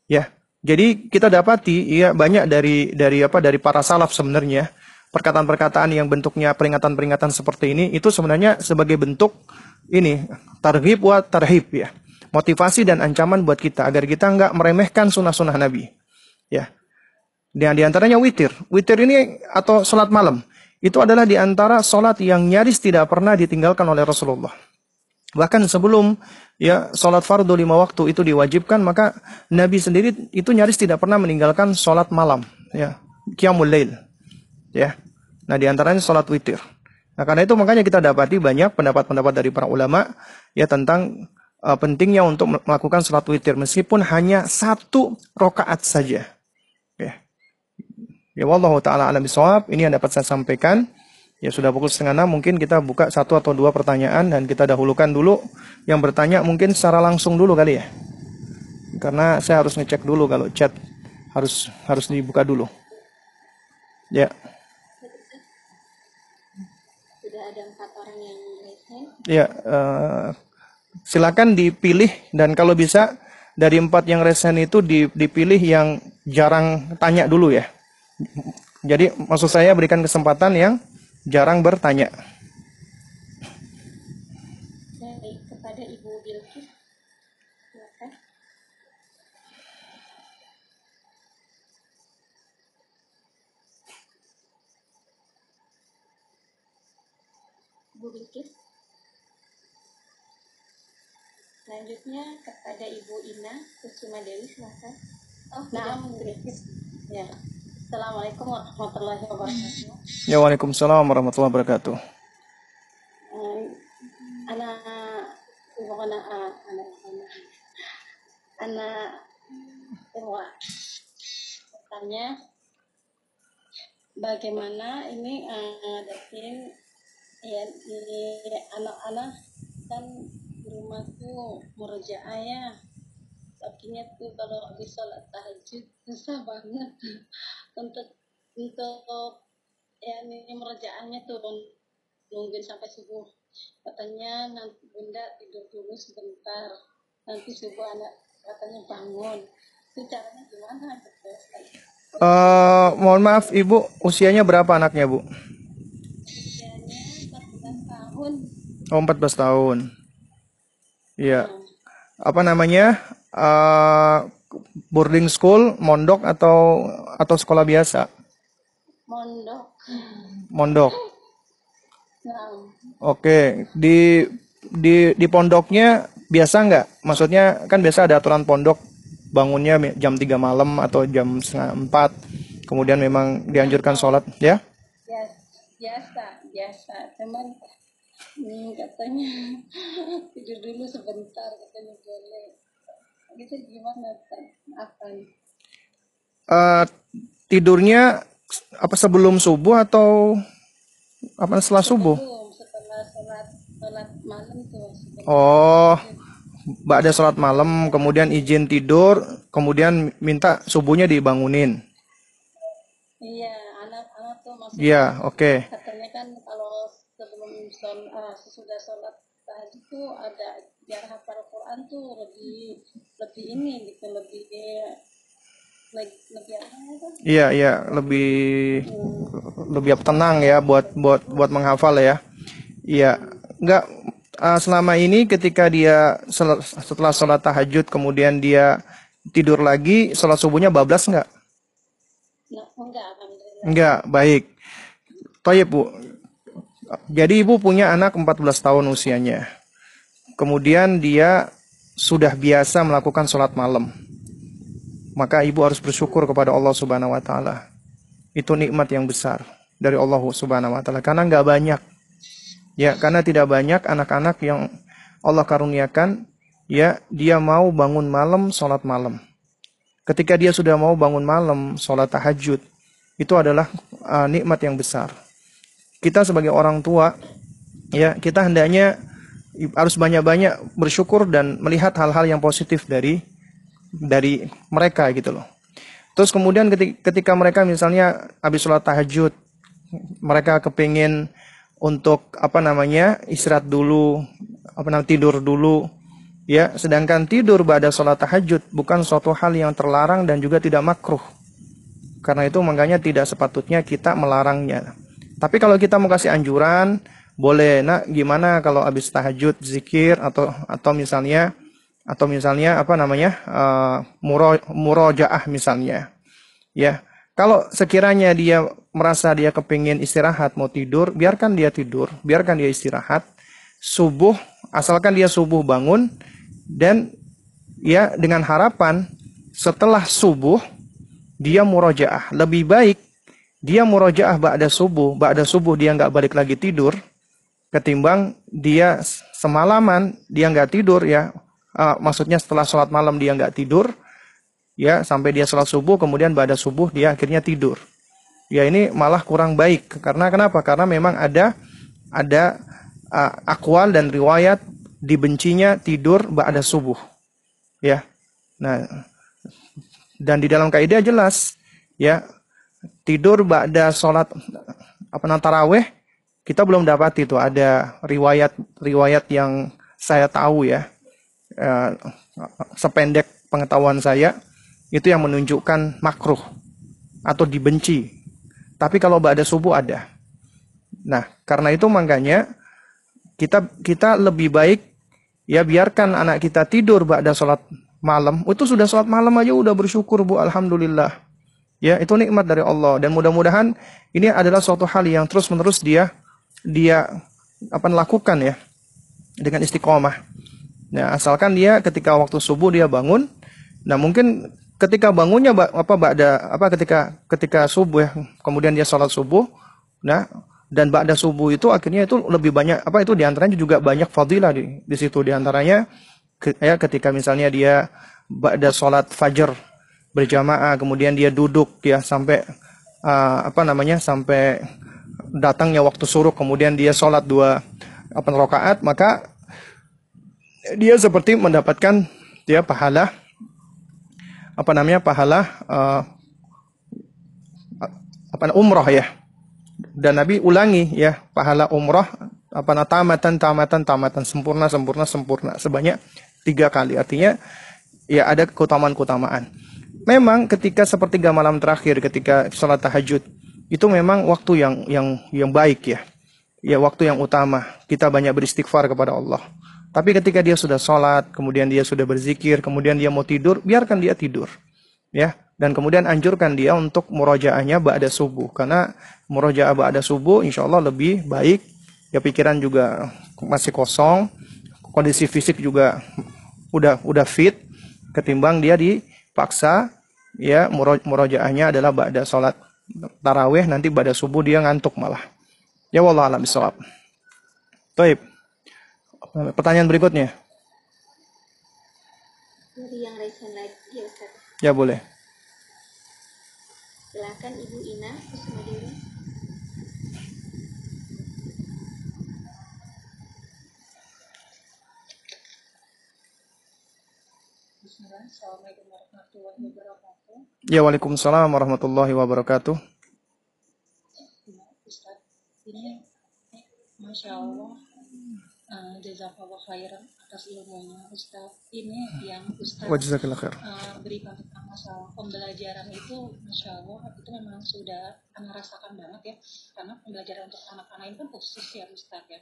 Ya. Jadi kita dapati ya banyak dari dari apa dari para salaf sebenarnya perkataan-perkataan yang bentuknya peringatan-peringatan seperti ini itu sebenarnya sebagai bentuk ini targhib wa tarhib ya. Motivasi dan ancaman buat kita agar kita nggak meremehkan sunnah-sunnah Nabi. Ya. Dan di antaranya witir. Witir ini atau sholat malam. Itu adalah di antara sholat yang nyaris tidak pernah ditinggalkan oleh Rasulullah. Bahkan sebelum ya sholat fardu lima waktu itu diwajibkan, maka Nabi sendiri itu nyaris tidak pernah meninggalkan sholat malam. Ya, Qiyamul Lail. Ya. Nah, di antaranya sholat witir. Nah, karena itu makanya kita dapati banyak pendapat-pendapat dari para ulama ya tentang uh, pentingnya untuk melakukan sholat witir meskipun hanya satu rokaat saja. Ya. Ya Allah taala alam bisawab. Ini yang dapat saya sampaikan. Ya sudah pukul setengah enam, mungkin kita buka satu atau dua pertanyaan dan kita dahulukan dulu yang bertanya mungkin secara langsung dulu kali ya. Karena saya harus ngecek dulu kalau chat harus harus dibuka dulu. Ya. Ya, uh, silakan dipilih dan kalau bisa dari empat yang resen itu dipilih yang jarang tanya dulu ya. Jadi maksud saya berikan kesempatan yang jarang bertanya. Selanjutnya kepada Ibu Ina Kusuma Dewi silahkan. Oh, nah, ya. Assalamualaikum warahmatullahi wabarakatuh. Ya, Waalaikumsalam warahmatullahi wabarakatuh. Uh, anak ibu anak anak anak anak anak bertanya bagaimana ini uh, datin ya ini anak-anak kan rumahku merujuk ayah takinya tuh kalau habis sholat tahajud susah banget <laughs> untuk untuk ya ini merujaannya tuh nungguin sampai subuh katanya nanti bunda tidur dulu sebentar nanti subuh anak katanya bangun itu caranya gimana Uh, mohon maaf ibu usianya berapa anaknya bu? Usianya 14 tahun. Oh 14 tahun. Iya. Apa namanya? Uh, boarding school, mondok atau atau sekolah biasa? Mondok. Mondok. Nah. Oke, di di di pondoknya biasa nggak? Maksudnya kan biasa ada aturan pondok bangunnya jam 3 malam atau jam setengah 4 kemudian memang dianjurkan sholat ya? Biasa, biasa. Teman hmm, katanya. <laughs> Tidur dulu sebentar katanya boleh itu gimana apa? Uh, tidurnya apa sebelum subuh atau apa setelah subuh? setelah sholat sholat malam tuh oh mbak ada sholat malam kemudian izin tidur kemudian minta subuhnya dibangunin. Iya anak-anak tuh maksudnya iya oke. okay. Sebelum uh, sesudah sholat tahajud tuh ada biar hafal Quran tuh lebih lebih ini gitu lebih apa itu? Iya, iya, lebih lebih tenang ya buat buat buat menghafal ya. Iya, enggak uh, selama ini ketika dia sel- setelah sholat tahajud kemudian dia tidur lagi, sholat subuhnya bablas enggak? Nah, enggak. Enggak, baik. Toyib, Bu. Jadi Ibu punya anak 14 tahun usianya. Kemudian dia sudah biasa melakukan sholat malam. Maka Ibu harus bersyukur kepada Allah Subhanahu wa taala. Itu nikmat yang besar dari Allah Subhanahu wa taala karena enggak banyak. Ya, karena tidak banyak anak-anak yang Allah karuniakan ya dia mau bangun malam sholat malam. Ketika dia sudah mau bangun malam sholat tahajud, itu adalah uh, nikmat yang besar. Kita sebagai orang tua, ya kita hendaknya harus banyak-banyak bersyukur dan melihat hal-hal yang positif dari dari mereka gitu loh. Terus kemudian ketika, mereka misalnya habis sholat tahajud, mereka kepingin untuk apa namanya istirahat dulu, apa namanya tidur dulu, ya. Sedangkan tidur pada sholat tahajud bukan suatu hal yang terlarang dan juga tidak makruh. Karena itu makanya tidak sepatutnya kita melarangnya. Tapi kalau kita mau kasih anjuran, boleh. Nak, gimana kalau habis tahajud zikir atau atau misalnya atau misalnya apa namanya uh, muro murojaah misalnya, ya. Kalau sekiranya dia merasa dia kepingin istirahat mau tidur, biarkan dia tidur, biarkan dia istirahat. Subuh, asalkan dia subuh bangun dan ya dengan harapan setelah subuh dia murojaah. Lebih baik dia murojaah ba'da subuh, ba'da subuh dia nggak balik lagi tidur, ketimbang dia semalaman dia nggak tidur ya, uh, maksudnya setelah sholat malam dia nggak tidur, ya sampai dia sholat subuh, kemudian ba'da subuh dia akhirnya tidur. Ya ini malah kurang baik karena kenapa? Karena memang ada ada uh, akwal dan riwayat dibencinya tidur ba'da subuh. Ya. Nah, dan di dalam kaidah jelas ya tidur ba'da sholat apa namanya taraweh kita belum dapat itu ada riwayat riwayat yang saya tahu ya. Eh, sependek pengetahuan saya itu yang menunjukkan makruh atau dibenci. Tapi kalau ba'da subuh ada. Nah karena itu makanya kita kita lebih baik ya biarkan anak kita tidur ba'da sholat malam. Itu sudah sholat malam aja udah bersyukur bu. Alhamdulillah Ya, itu nikmat dari Allah. Dan mudah-mudahan ini adalah suatu hal yang terus-menerus dia dia apa lakukan ya. Dengan istiqomah. Nah, asalkan dia ketika waktu subuh dia bangun, nah mungkin ketika bangunnya apa ba'da apa ketika ketika subuh ya, kemudian dia sholat subuh, nah dan ba'da subuh itu akhirnya itu lebih banyak apa itu di antaranya juga banyak fadilah di di situ. Di antaranya ya ketika misalnya dia ba'da sholat fajar berjamaah kemudian dia duduk ya sampai uh, apa namanya sampai datangnya waktu suruh kemudian dia sholat dua apa rakaat maka dia seperti mendapatkan dia pahala apa namanya pahala uh, apa umroh ya. Dan Nabi ulangi ya pahala umroh apa tamatan tamatan tamatan sempurna sempurna sempurna sebanyak tiga kali. Artinya ya ada keutamaan keutamaan memang ketika sepertiga malam terakhir ketika sholat tahajud itu memang waktu yang yang yang baik ya. Ya waktu yang utama. Kita banyak beristighfar kepada Allah. Tapi ketika dia sudah sholat kemudian dia sudah berzikir kemudian dia mau tidur biarkan dia tidur. Ya dan kemudian anjurkan dia untuk murojaahnya ba'da subuh. Karena murojaah ba'da subuh insya Allah lebih baik. Ya pikiran juga masih kosong. Kondisi fisik juga udah udah fit ketimbang dia dipaksa ya murojaahnya adalah ba'da sholat tarawih nanti pada subuh dia ngantuk malah. Ya wallah alam bisawab. Taib. Pertanyaan berikutnya. Dari yang recent lagi ya Ustaz. Ya boleh. Silakan Ibu Ina Kusuma Dewi. Assalamualaikum warahmatullahi wabarakatuh. Ya waalaikumsalam warahmatullahi wabarakatuh. Ustaz, ini Masya Allah uh, jazakallah khairan atas ilmunya Ustaz ini yang Ustaz khair. uh, berikan tentang masalah pembelajaran itu Masya Allah itu memang sudah anak rasakan banget ya karena pembelajaran untuk anak-anak ini kan khusus ya Ustaz ya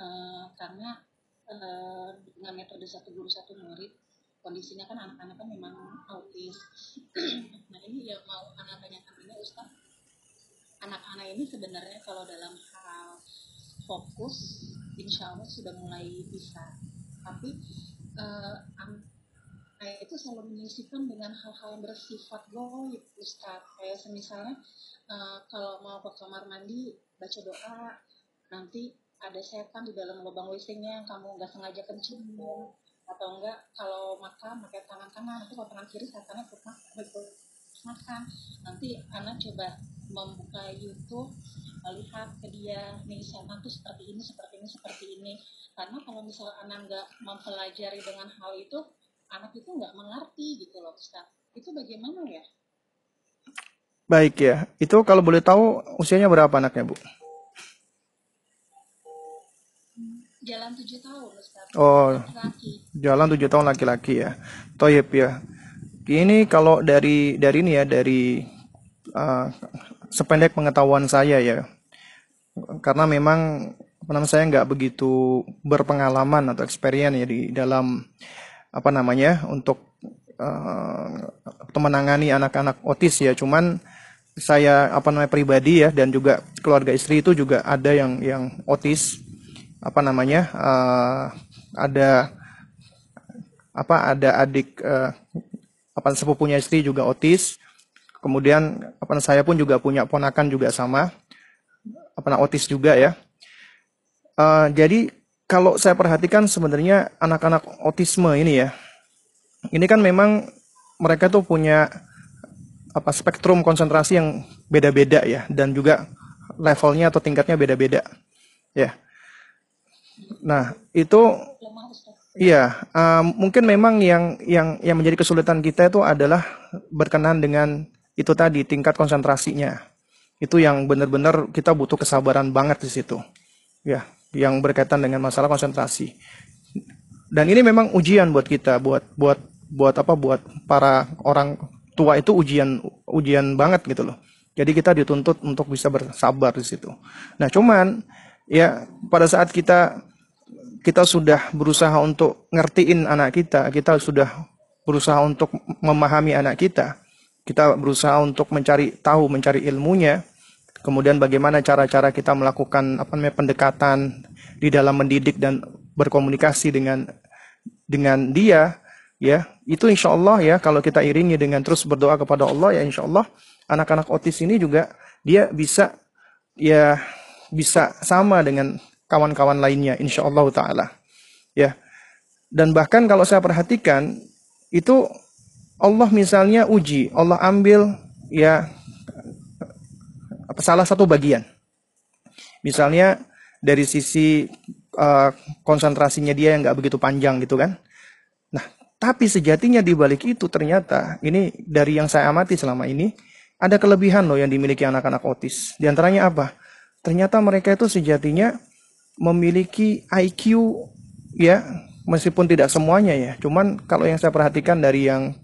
uh, karena uh, dengan metode satu guru satu murid kondisinya kan anak-anak kan memang autis. <clears throat> Nah ini yang mau anak tanyakan ini Ustaz. Anak-anak ini sebenarnya kalau dalam hal fokus insya Allah sudah mulai bisa. Tapi uh, itu selalu menyisipkan dengan hal-hal yang bersifat goib Ustaz. Kayak misalnya uh, kalau mau ke kamar mandi baca doa nanti ada setan di dalam lubang WC-nya yang kamu nggak sengaja kencing atau enggak kalau makan pakai tangan kanan nanti kalau tangan kiri setannya ikut makan. Nanti anak coba membuka YouTube melihat ke dia nih setan tuh seperti ini seperti ini seperti ini. Karena kalau misalnya anak nggak mempelajari dengan hal itu anak itu nggak mengerti gitu loh Ustaz. Itu bagaimana ya? Baik ya. Itu kalau boleh tahu usianya berapa anaknya Bu jalan tujuh tahun Ustaz. Oh laki. jalan tujuh tahun laki-laki ya. Toyep ya. Ini kalau dari dari ini ya dari uh, sependek pengetahuan saya ya. Karena memang apa saya nggak begitu berpengalaman atau experience ya di dalam apa namanya untuk uh, menangani anak-anak otis ya. Cuman saya apa namanya pribadi ya dan juga keluarga istri itu juga ada yang yang otis apa namanya uh, ada apa ada adik uh, apa sepupunya istri juga otis kemudian apa saya pun juga punya ponakan juga sama apa otis juga ya Uh, jadi kalau saya perhatikan sebenarnya anak-anak otisme ini ya, ini kan memang mereka tuh punya apa spektrum konsentrasi yang beda-beda ya dan juga levelnya atau tingkatnya beda-beda ya. Nah itu Iya, uh, mungkin memang yang yang yang menjadi kesulitan kita itu adalah berkenan dengan itu tadi tingkat konsentrasinya. Itu yang benar-benar kita butuh kesabaran banget di situ. Ya, yang berkaitan dengan masalah konsentrasi. Dan ini memang ujian buat kita, buat buat buat apa? Buat para orang tua itu ujian ujian banget gitu loh. Jadi kita dituntut untuk bisa bersabar di situ. Nah, cuman ya pada saat kita kita sudah berusaha untuk ngertiin anak kita, kita sudah berusaha untuk memahami anak kita, kita berusaha untuk mencari tahu, mencari ilmunya, kemudian bagaimana cara-cara kita melakukan apa namanya pendekatan di dalam mendidik dan berkomunikasi dengan dengan dia ya. Itu insya Allah ya kalau kita iringi dengan terus berdoa kepada Allah ya insya Allah anak-anak otis ini juga dia bisa ya bisa sama dengan kawan-kawan lainnya insya Allah taala ya dan bahkan kalau saya perhatikan itu Allah misalnya uji Allah ambil ya salah satu bagian. Misalnya dari sisi uh, konsentrasinya dia yang nggak begitu panjang gitu kan. Nah, tapi sejatinya di balik itu ternyata ini dari yang saya amati selama ini ada kelebihan loh yang dimiliki anak-anak otis. Di antaranya apa? Ternyata mereka itu sejatinya memiliki IQ ya, meskipun tidak semuanya ya. Cuman kalau yang saya perhatikan dari yang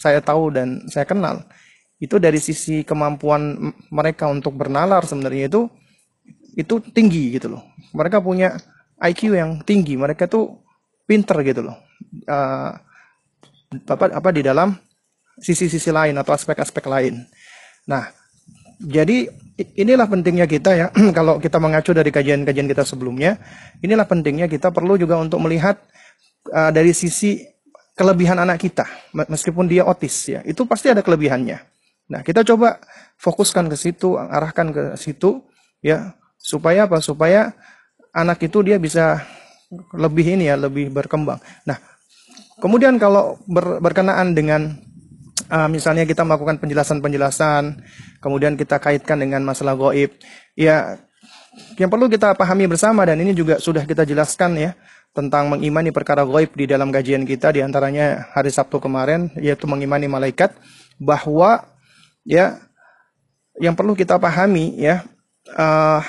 saya tahu dan saya kenal, itu dari sisi kemampuan mereka untuk bernalar sebenarnya itu itu tinggi gitu loh. Mereka punya IQ yang tinggi, mereka tuh pinter gitu loh. Uh, apa apa di dalam sisi-sisi lain atau aspek-aspek lain. Nah, jadi inilah pentingnya kita ya <clears throat> kalau kita mengacu dari kajian-kajian kita sebelumnya, inilah pentingnya kita perlu juga untuk melihat uh, dari sisi kelebihan anak kita meskipun dia otis ya, itu pasti ada kelebihannya. Nah, kita coba fokuskan ke situ, arahkan ke situ ya, supaya apa? Supaya anak itu dia bisa lebih ini ya, lebih berkembang. Nah, kemudian kalau ber, berkenaan dengan uh, misalnya kita melakukan penjelasan-penjelasan, kemudian kita kaitkan dengan masalah goib, ya yang perlu kita pahami bersama dan ini juga sudah kita jelaskan ya tentang mengimani perkara goib di dalam kajian kita di antaranya hari Sabtu kemarin yaitu mengimani malaikat bahwa ya yang perlu kita pahami ya uh,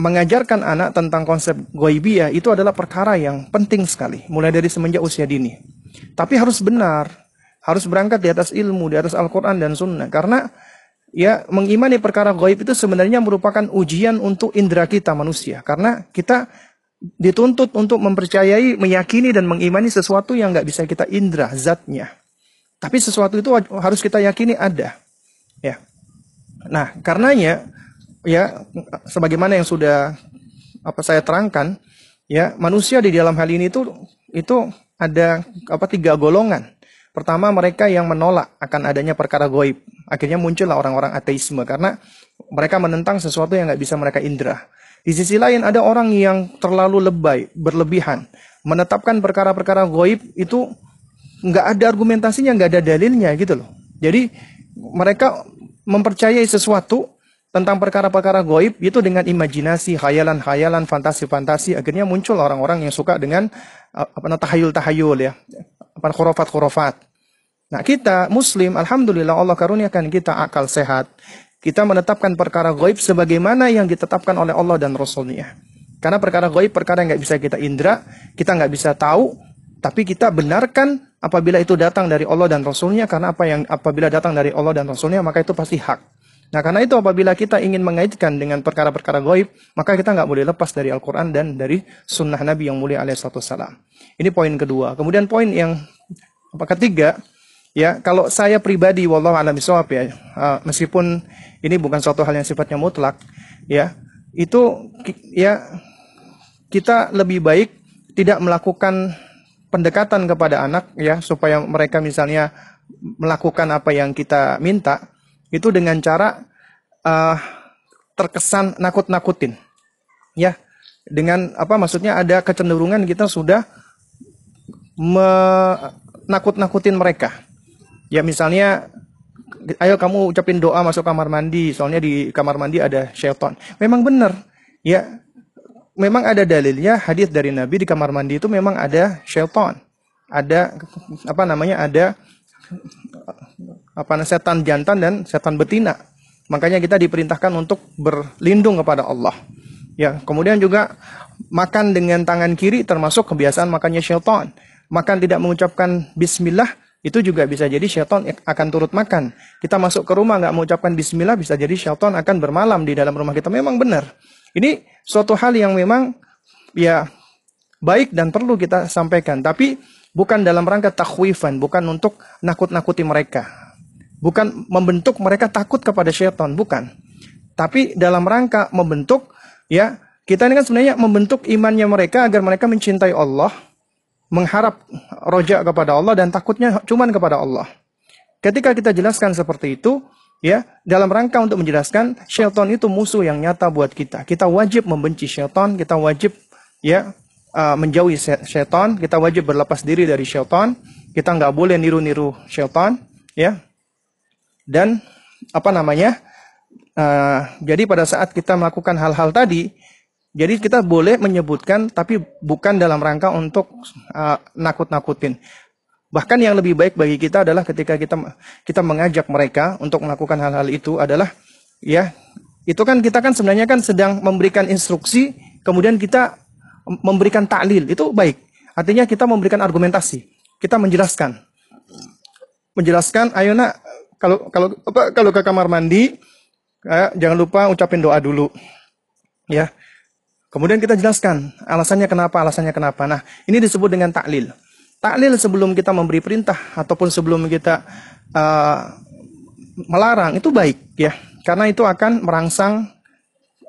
mengajarkan anak tentang konsep goibiyah itu adalah perkara yang penting sekali, mulai dari semenjak usia dini. Tapi harus benar, harus berangkat di atas ilmu, di atas Al-Quran dan Sunnah. Karena ya mengimani perkara goib itu sebenarnya merupakan ujian untuk indera kita manusia. Karena kita dituntut untuk mempercayai, meyakini dan mengimani sesuatu yang nggak bisa kita indera zatnya. Tapi sesuatu itu harus kita yakini ada. Ya. Nah, karenanya ya sebagaimana yang sudah apa saya terangkan, ya manusia di dalam hal ini itu itu ada apa tiga golongan. Pertama mereka yang menolak akan adanya perkara goib. Akhirnya muncullah orang-orang ateisme karena mereka menentang sesuatu yang nggak bisa mereka indera. Di sisi lain ada orang yang terlalu lebay, berlebihan, menetapkan perkara-perkara goib itu nggak ada argumentasinya, nggak ada dalilnya gitu loh. Jadi mereka mempercayai sesuatu tentang perkara-perkara goib itu dengan imajinasi, khayalan-khayalan, fantasi-fantasi. Akhirnya muncul orang-orang yang suka dengan apa tahayul-tahayul ya, apa khurafat-khurafat. Nah kita Muslim, Alhamdulillah Allah karuniakan kita akal sehat. Kita menetapkan perkara goib sebagaimana yang ditetapkan oleh Allah dan Rasulnya. Karena perkara goib perkara yang nggak bisa kita indra, kita nggak bisa tahu, tapi kita benarkan apabila itu datang dari Allah dan Rasulnya karena apa yang apabila datang dari Allah dan Rasulnya maka itu pasti hak. Nah karena itu apabila kita ingin mengaitkan dengan perkara-perkara goib maka kita nggak boleh lepas dari Al-Quran dan dari Sunnah Nabi yang mulia alaihissalam. Ini poin kedua. Kemudian poin yang apa ketiga ya kalau saya pribadi wallahu a'lam ya meskipun ini bukan suatu hal yang sifatnya mutlak ya itu ya kita lebih baik tidak melakukan pendekatan kepada anak ya supaya mereka misalnya melakukan apa yang kita minta itu dengan cara uh, terkesan nakut-nakutin ya dengan apa maksudnya ada kecenderungan kita sudah menakut-nakutin mereka ya misalnya ayo kamu ucapin doa masuk kamar mandi soalnya di kamar mandi ada syaitan memang benar ya memang ada dalilnya hadis dari Nabi di kamar mandi itu memang ada syaitan. Ada apa namanya? Ada apa setan jantan dan setan betina. Makanya kita diperintahkan untuk berlindung kepada Allah. Ya, kemudian juga makan dengan tangan kiri termasuk kebiasaan makannya syaitan. Makan tidak mengucapkan bismillah itu juga bisa jadi syaitan akan turut makan. Kita masuk ke rumah nggak mengucapkan bismillah bisa jadi syaitan akan bermalam di dalam rumah kita. Memang benar. Ini suatu hal yang memang ya baik dan perlu kita sampaikan, tapi bukan dalam rangka takhwifan, bukan untuk nakut-nakuti mereka. Bukan membentuk mereka takut kepada syaitan, bukan. Tapi dalam rangka membentuk ya, kita ini kan sebenarnya membentuk imannya mereka agar mereka mencintai Allah, mengharap rojak kepada Allah dan takutnya cuma kepada Allah. Ketika kita jelaskan seperti itu, ya dalam rangka untuk menjelaskan syaitan itu musuh yang nyata buat kita. Kita wajib membenci syaitan, kita wajib ya uh, menjauhi syaitan, kita wajib berlepas diri dari syaitan, kita nggak boleh niru-niru syaitan, ya. Dan apa namanya? Uh, jadi pada saat kita melakukan hal-hal tadi, jadi kita boleh menyebutkan tapi bukan dalam rangka untuk uh, nakut-nakutin. Bahkan yang lebih baik bagi kita adalah ketika kita kita mengajak mereka untuk melakukan hal-hal itu adalah ya itu kan kita kan sebenarnya kan sedang memberikan instruksi kemudian kita memberikan taklil itu baik. Artinya kita memberikan argumentasi, kita menjelaskan. Menjelaskan ayo nak kalau kalau apa kalau ke kamar mandi ya, jangan lupa ucapin doa dulu. Ya. Kemudian kita jelaskan alasannya kenapa, alasannya kenapa. Nah, ini disebut dengan taklil taklil sebelum kita memberi perintah ataupun sebelum kita uh, melarang itu baik ya karena itu akan merangsang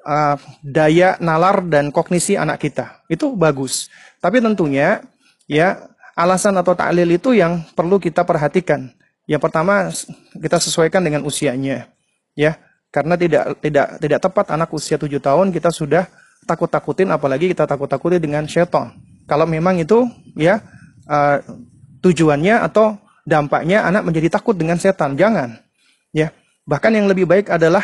uh, daya nalar dan kognisi anak kita itu bagus tapi tentunya ya alasan atau taklil itu yang perlu kita perhatikan yang pertama kita sesuaikan dengan usianya ya karena tidak tidak tidak tepat anak usia tujuh tahun kita sudah takut-takutin apalagi kita takut-takuti dengan syaitan kalau memang itu ya uh, tujuannya atau dampaknya anak menjadi takut dengan setan. Jangan. Ya. Bahkan yang lebih baik adalah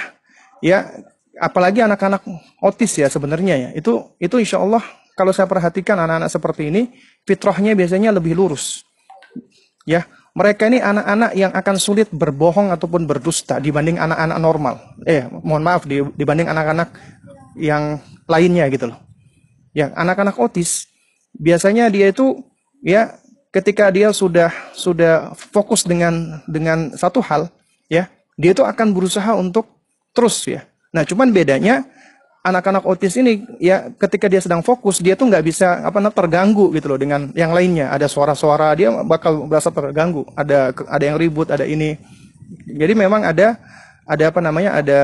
ya apalagi anak-anak otis ya sebenarnya ya. Itu itu insya Allah kalau saya perhatikan anak-anak seperti ini fitrahnya biasanya lebih lurus. Ya, mereka ini anak-anak yang akan sulit berbohong ataupun berdusta dibanding anak-anak normal. Eh, mohon maaf dibanding anak-anak yang lainnya gitu loh. Ya, anak-anak otis biasanya dia itu ya ketika dia sudah sudah fokus dengan dengan satu hal ya, dia itu akan berusaha untuk terus ya. Nah, cuman bedanya anak-anak otis ini ya ketika dia sedang fokus dia tuh nggak bisa apa namanya terganggu gitu loh dengan yang lainnya. Ada suara-suara dia bakal berasa terganggu. Ada ada yang ribut ada ini. Jadi memang ada ada apa namanya ada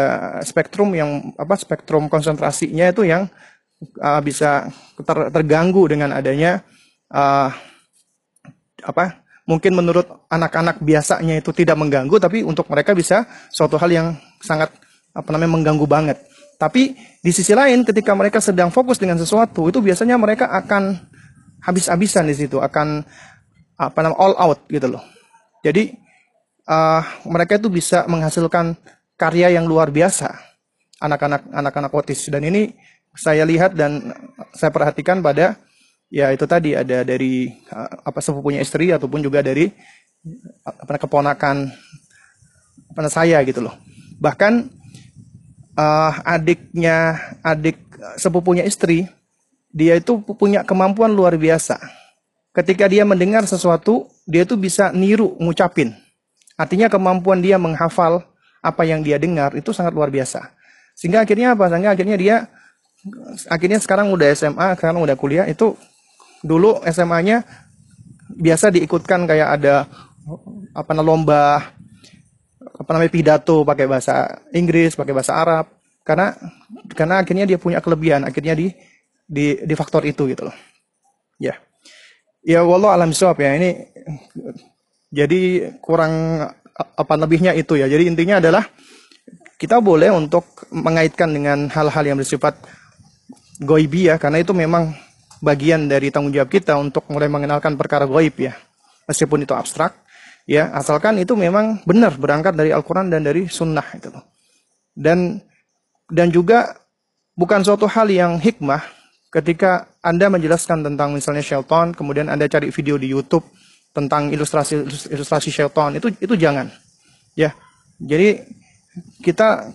spektrum yang apa spektrum konsentrasinya itu yang uh, bisa ter, terganggu dengan adanya uh, apa mungkin menurut anak-anak biasanya itu tidak mengganggu tapi untuk mereka bisa suatu hal yang sangat apa namanya mengganggu banget tapi di sisi lain ketika mereka sedang fokus dengan sesuatu itu biasanya mereka akan habis-habisan di situ akan apa namanya all out gitu loh. Jadi uh, mereka itu bisa menghasilkan karya yang luar biasa anak-anak anak-anak otis. Dan ini saya lihat dan saya perhatikan pada ya itu tadi ada dari uh, apa sepupunya istri ataupun juga dari apa keponakan apa saya gitu loh. Bahkan uh, adiknya adik sepupunya istri dia itu punya kemampuan luar biasa ketika dia mendengar sesuatu dia itu bisa niru ngucapin Artinya kemampuan dia menghafal apa yang dia dengar itu sangat luar biasa. Sehingga akhirnya apa? Sehingga akhirnya dia akhirnya sekarang udah SMA, sekarang udah kuliah itu dulu SMA-nya biasa diikutkan kayak ada apa lomba apa namanya pidato pakai bahasa Inggris, pakai bahasa Arab karena karena akhirnya dia punya kelebihan, akhirnya di di di faktor itu gitu loh. Ya. Ya wallah alam ya. Ini jadi kurang apa lebihnya itu ya. Jadi intinya adalah kita boleh untuk mengaitkan dengan hal-hal yang bersifat goibi ya, karena itu memang bagian dari tanggung jawab kita untuk mulai mengenalkan perkara goib ya. Meskipun itu abstrak, ya asalkan itu memang benar berangkat dari Al-Quran dan dari Sunnah itu. Dan dan juga bukan suatu hal yang hikmah ketika Anda menjelaskan tentang misalnya Shelton, kemudian Anda cari video di YouTube, tentang ilustrasi ilustrasi Shelton itu itu jangan. Ya jadi kita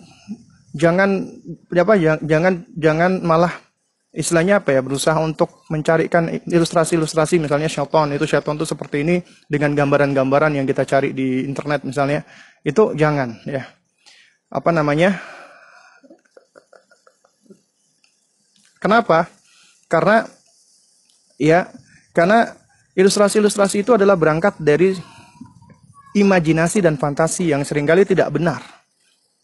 jangan apa jangan jangan malah istilahnya apa ya? Berusaha untuk mencarikan ilustrasi-ilustrasi misalnya Shelton itu Shelton itu seperti ini dengan gambaran-gambaran yang kita cari di internet misalnya. Itu jangan ya. Apa namanya? Kenapa? Karena ya karena Ilustrasi-ilustrasi itu adalah berangkat dari imajinasi dan fantasi yang sering kali tidak benar.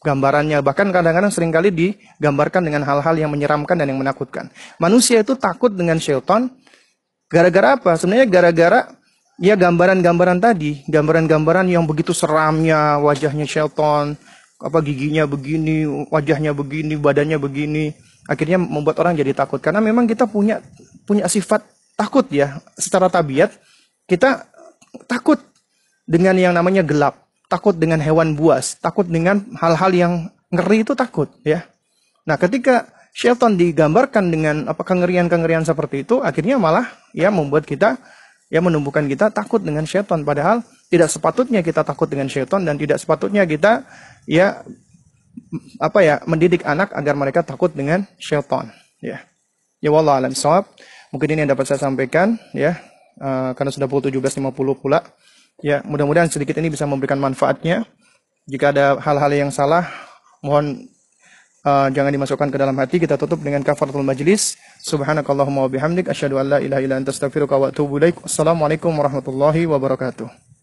Gambarannya. Bahkan kadang-kadang sering kali digambarkan dengan hal-hal yang menyeramkan dan yang menakutkan. Manusia itu takut dengan Shelton gara-gara apa? Sebenarnya gara-gara ya gambaran-gambaran tadi, gambaran-gambaran yang begitu seramnya. Wajahnya Shelton, apa giginya begini, wajahnya begini, badannya begini, akhirnya membuat orang jadi takut. Karena memang kita punya punya sifat takut ya. Secara tabiat kita takut dengan yang namanya gelap, takut dengan hewan buas, takut dengan hal-hal yang ngeri itu takut ya. Nah, ketika Shelton digambarkan dengan apa kengerian-kengerian seperti itu, akhirnya malah ya membuat kita ya menumbuhkan kita takut dengan Shelton padahal tidak sepatutnya kita takut dengan Shelton dan tidak sepatutnya kita ya apa ya mendidik anak agar mereka takut dengan Shelton ya. Ya wallah alam sawab. Mungkin ini yang dapat saya sampaikan ya. Uh, karena sudah pukul 17.50 pula. Ya, mudah-mudahan sedikit ini bisa memberikan manfaatnya. Jika ada hal-hal yang salah, mohon uh, jangan dimasukkan ke dalam hati. Kita tutup dengan kafaratul majlis. Subhanakallahumma wa asyhadu an la ilaha illa anta astaghfiruka wa atubu. Assalamualaikum warahmatullahi wabarakatuh.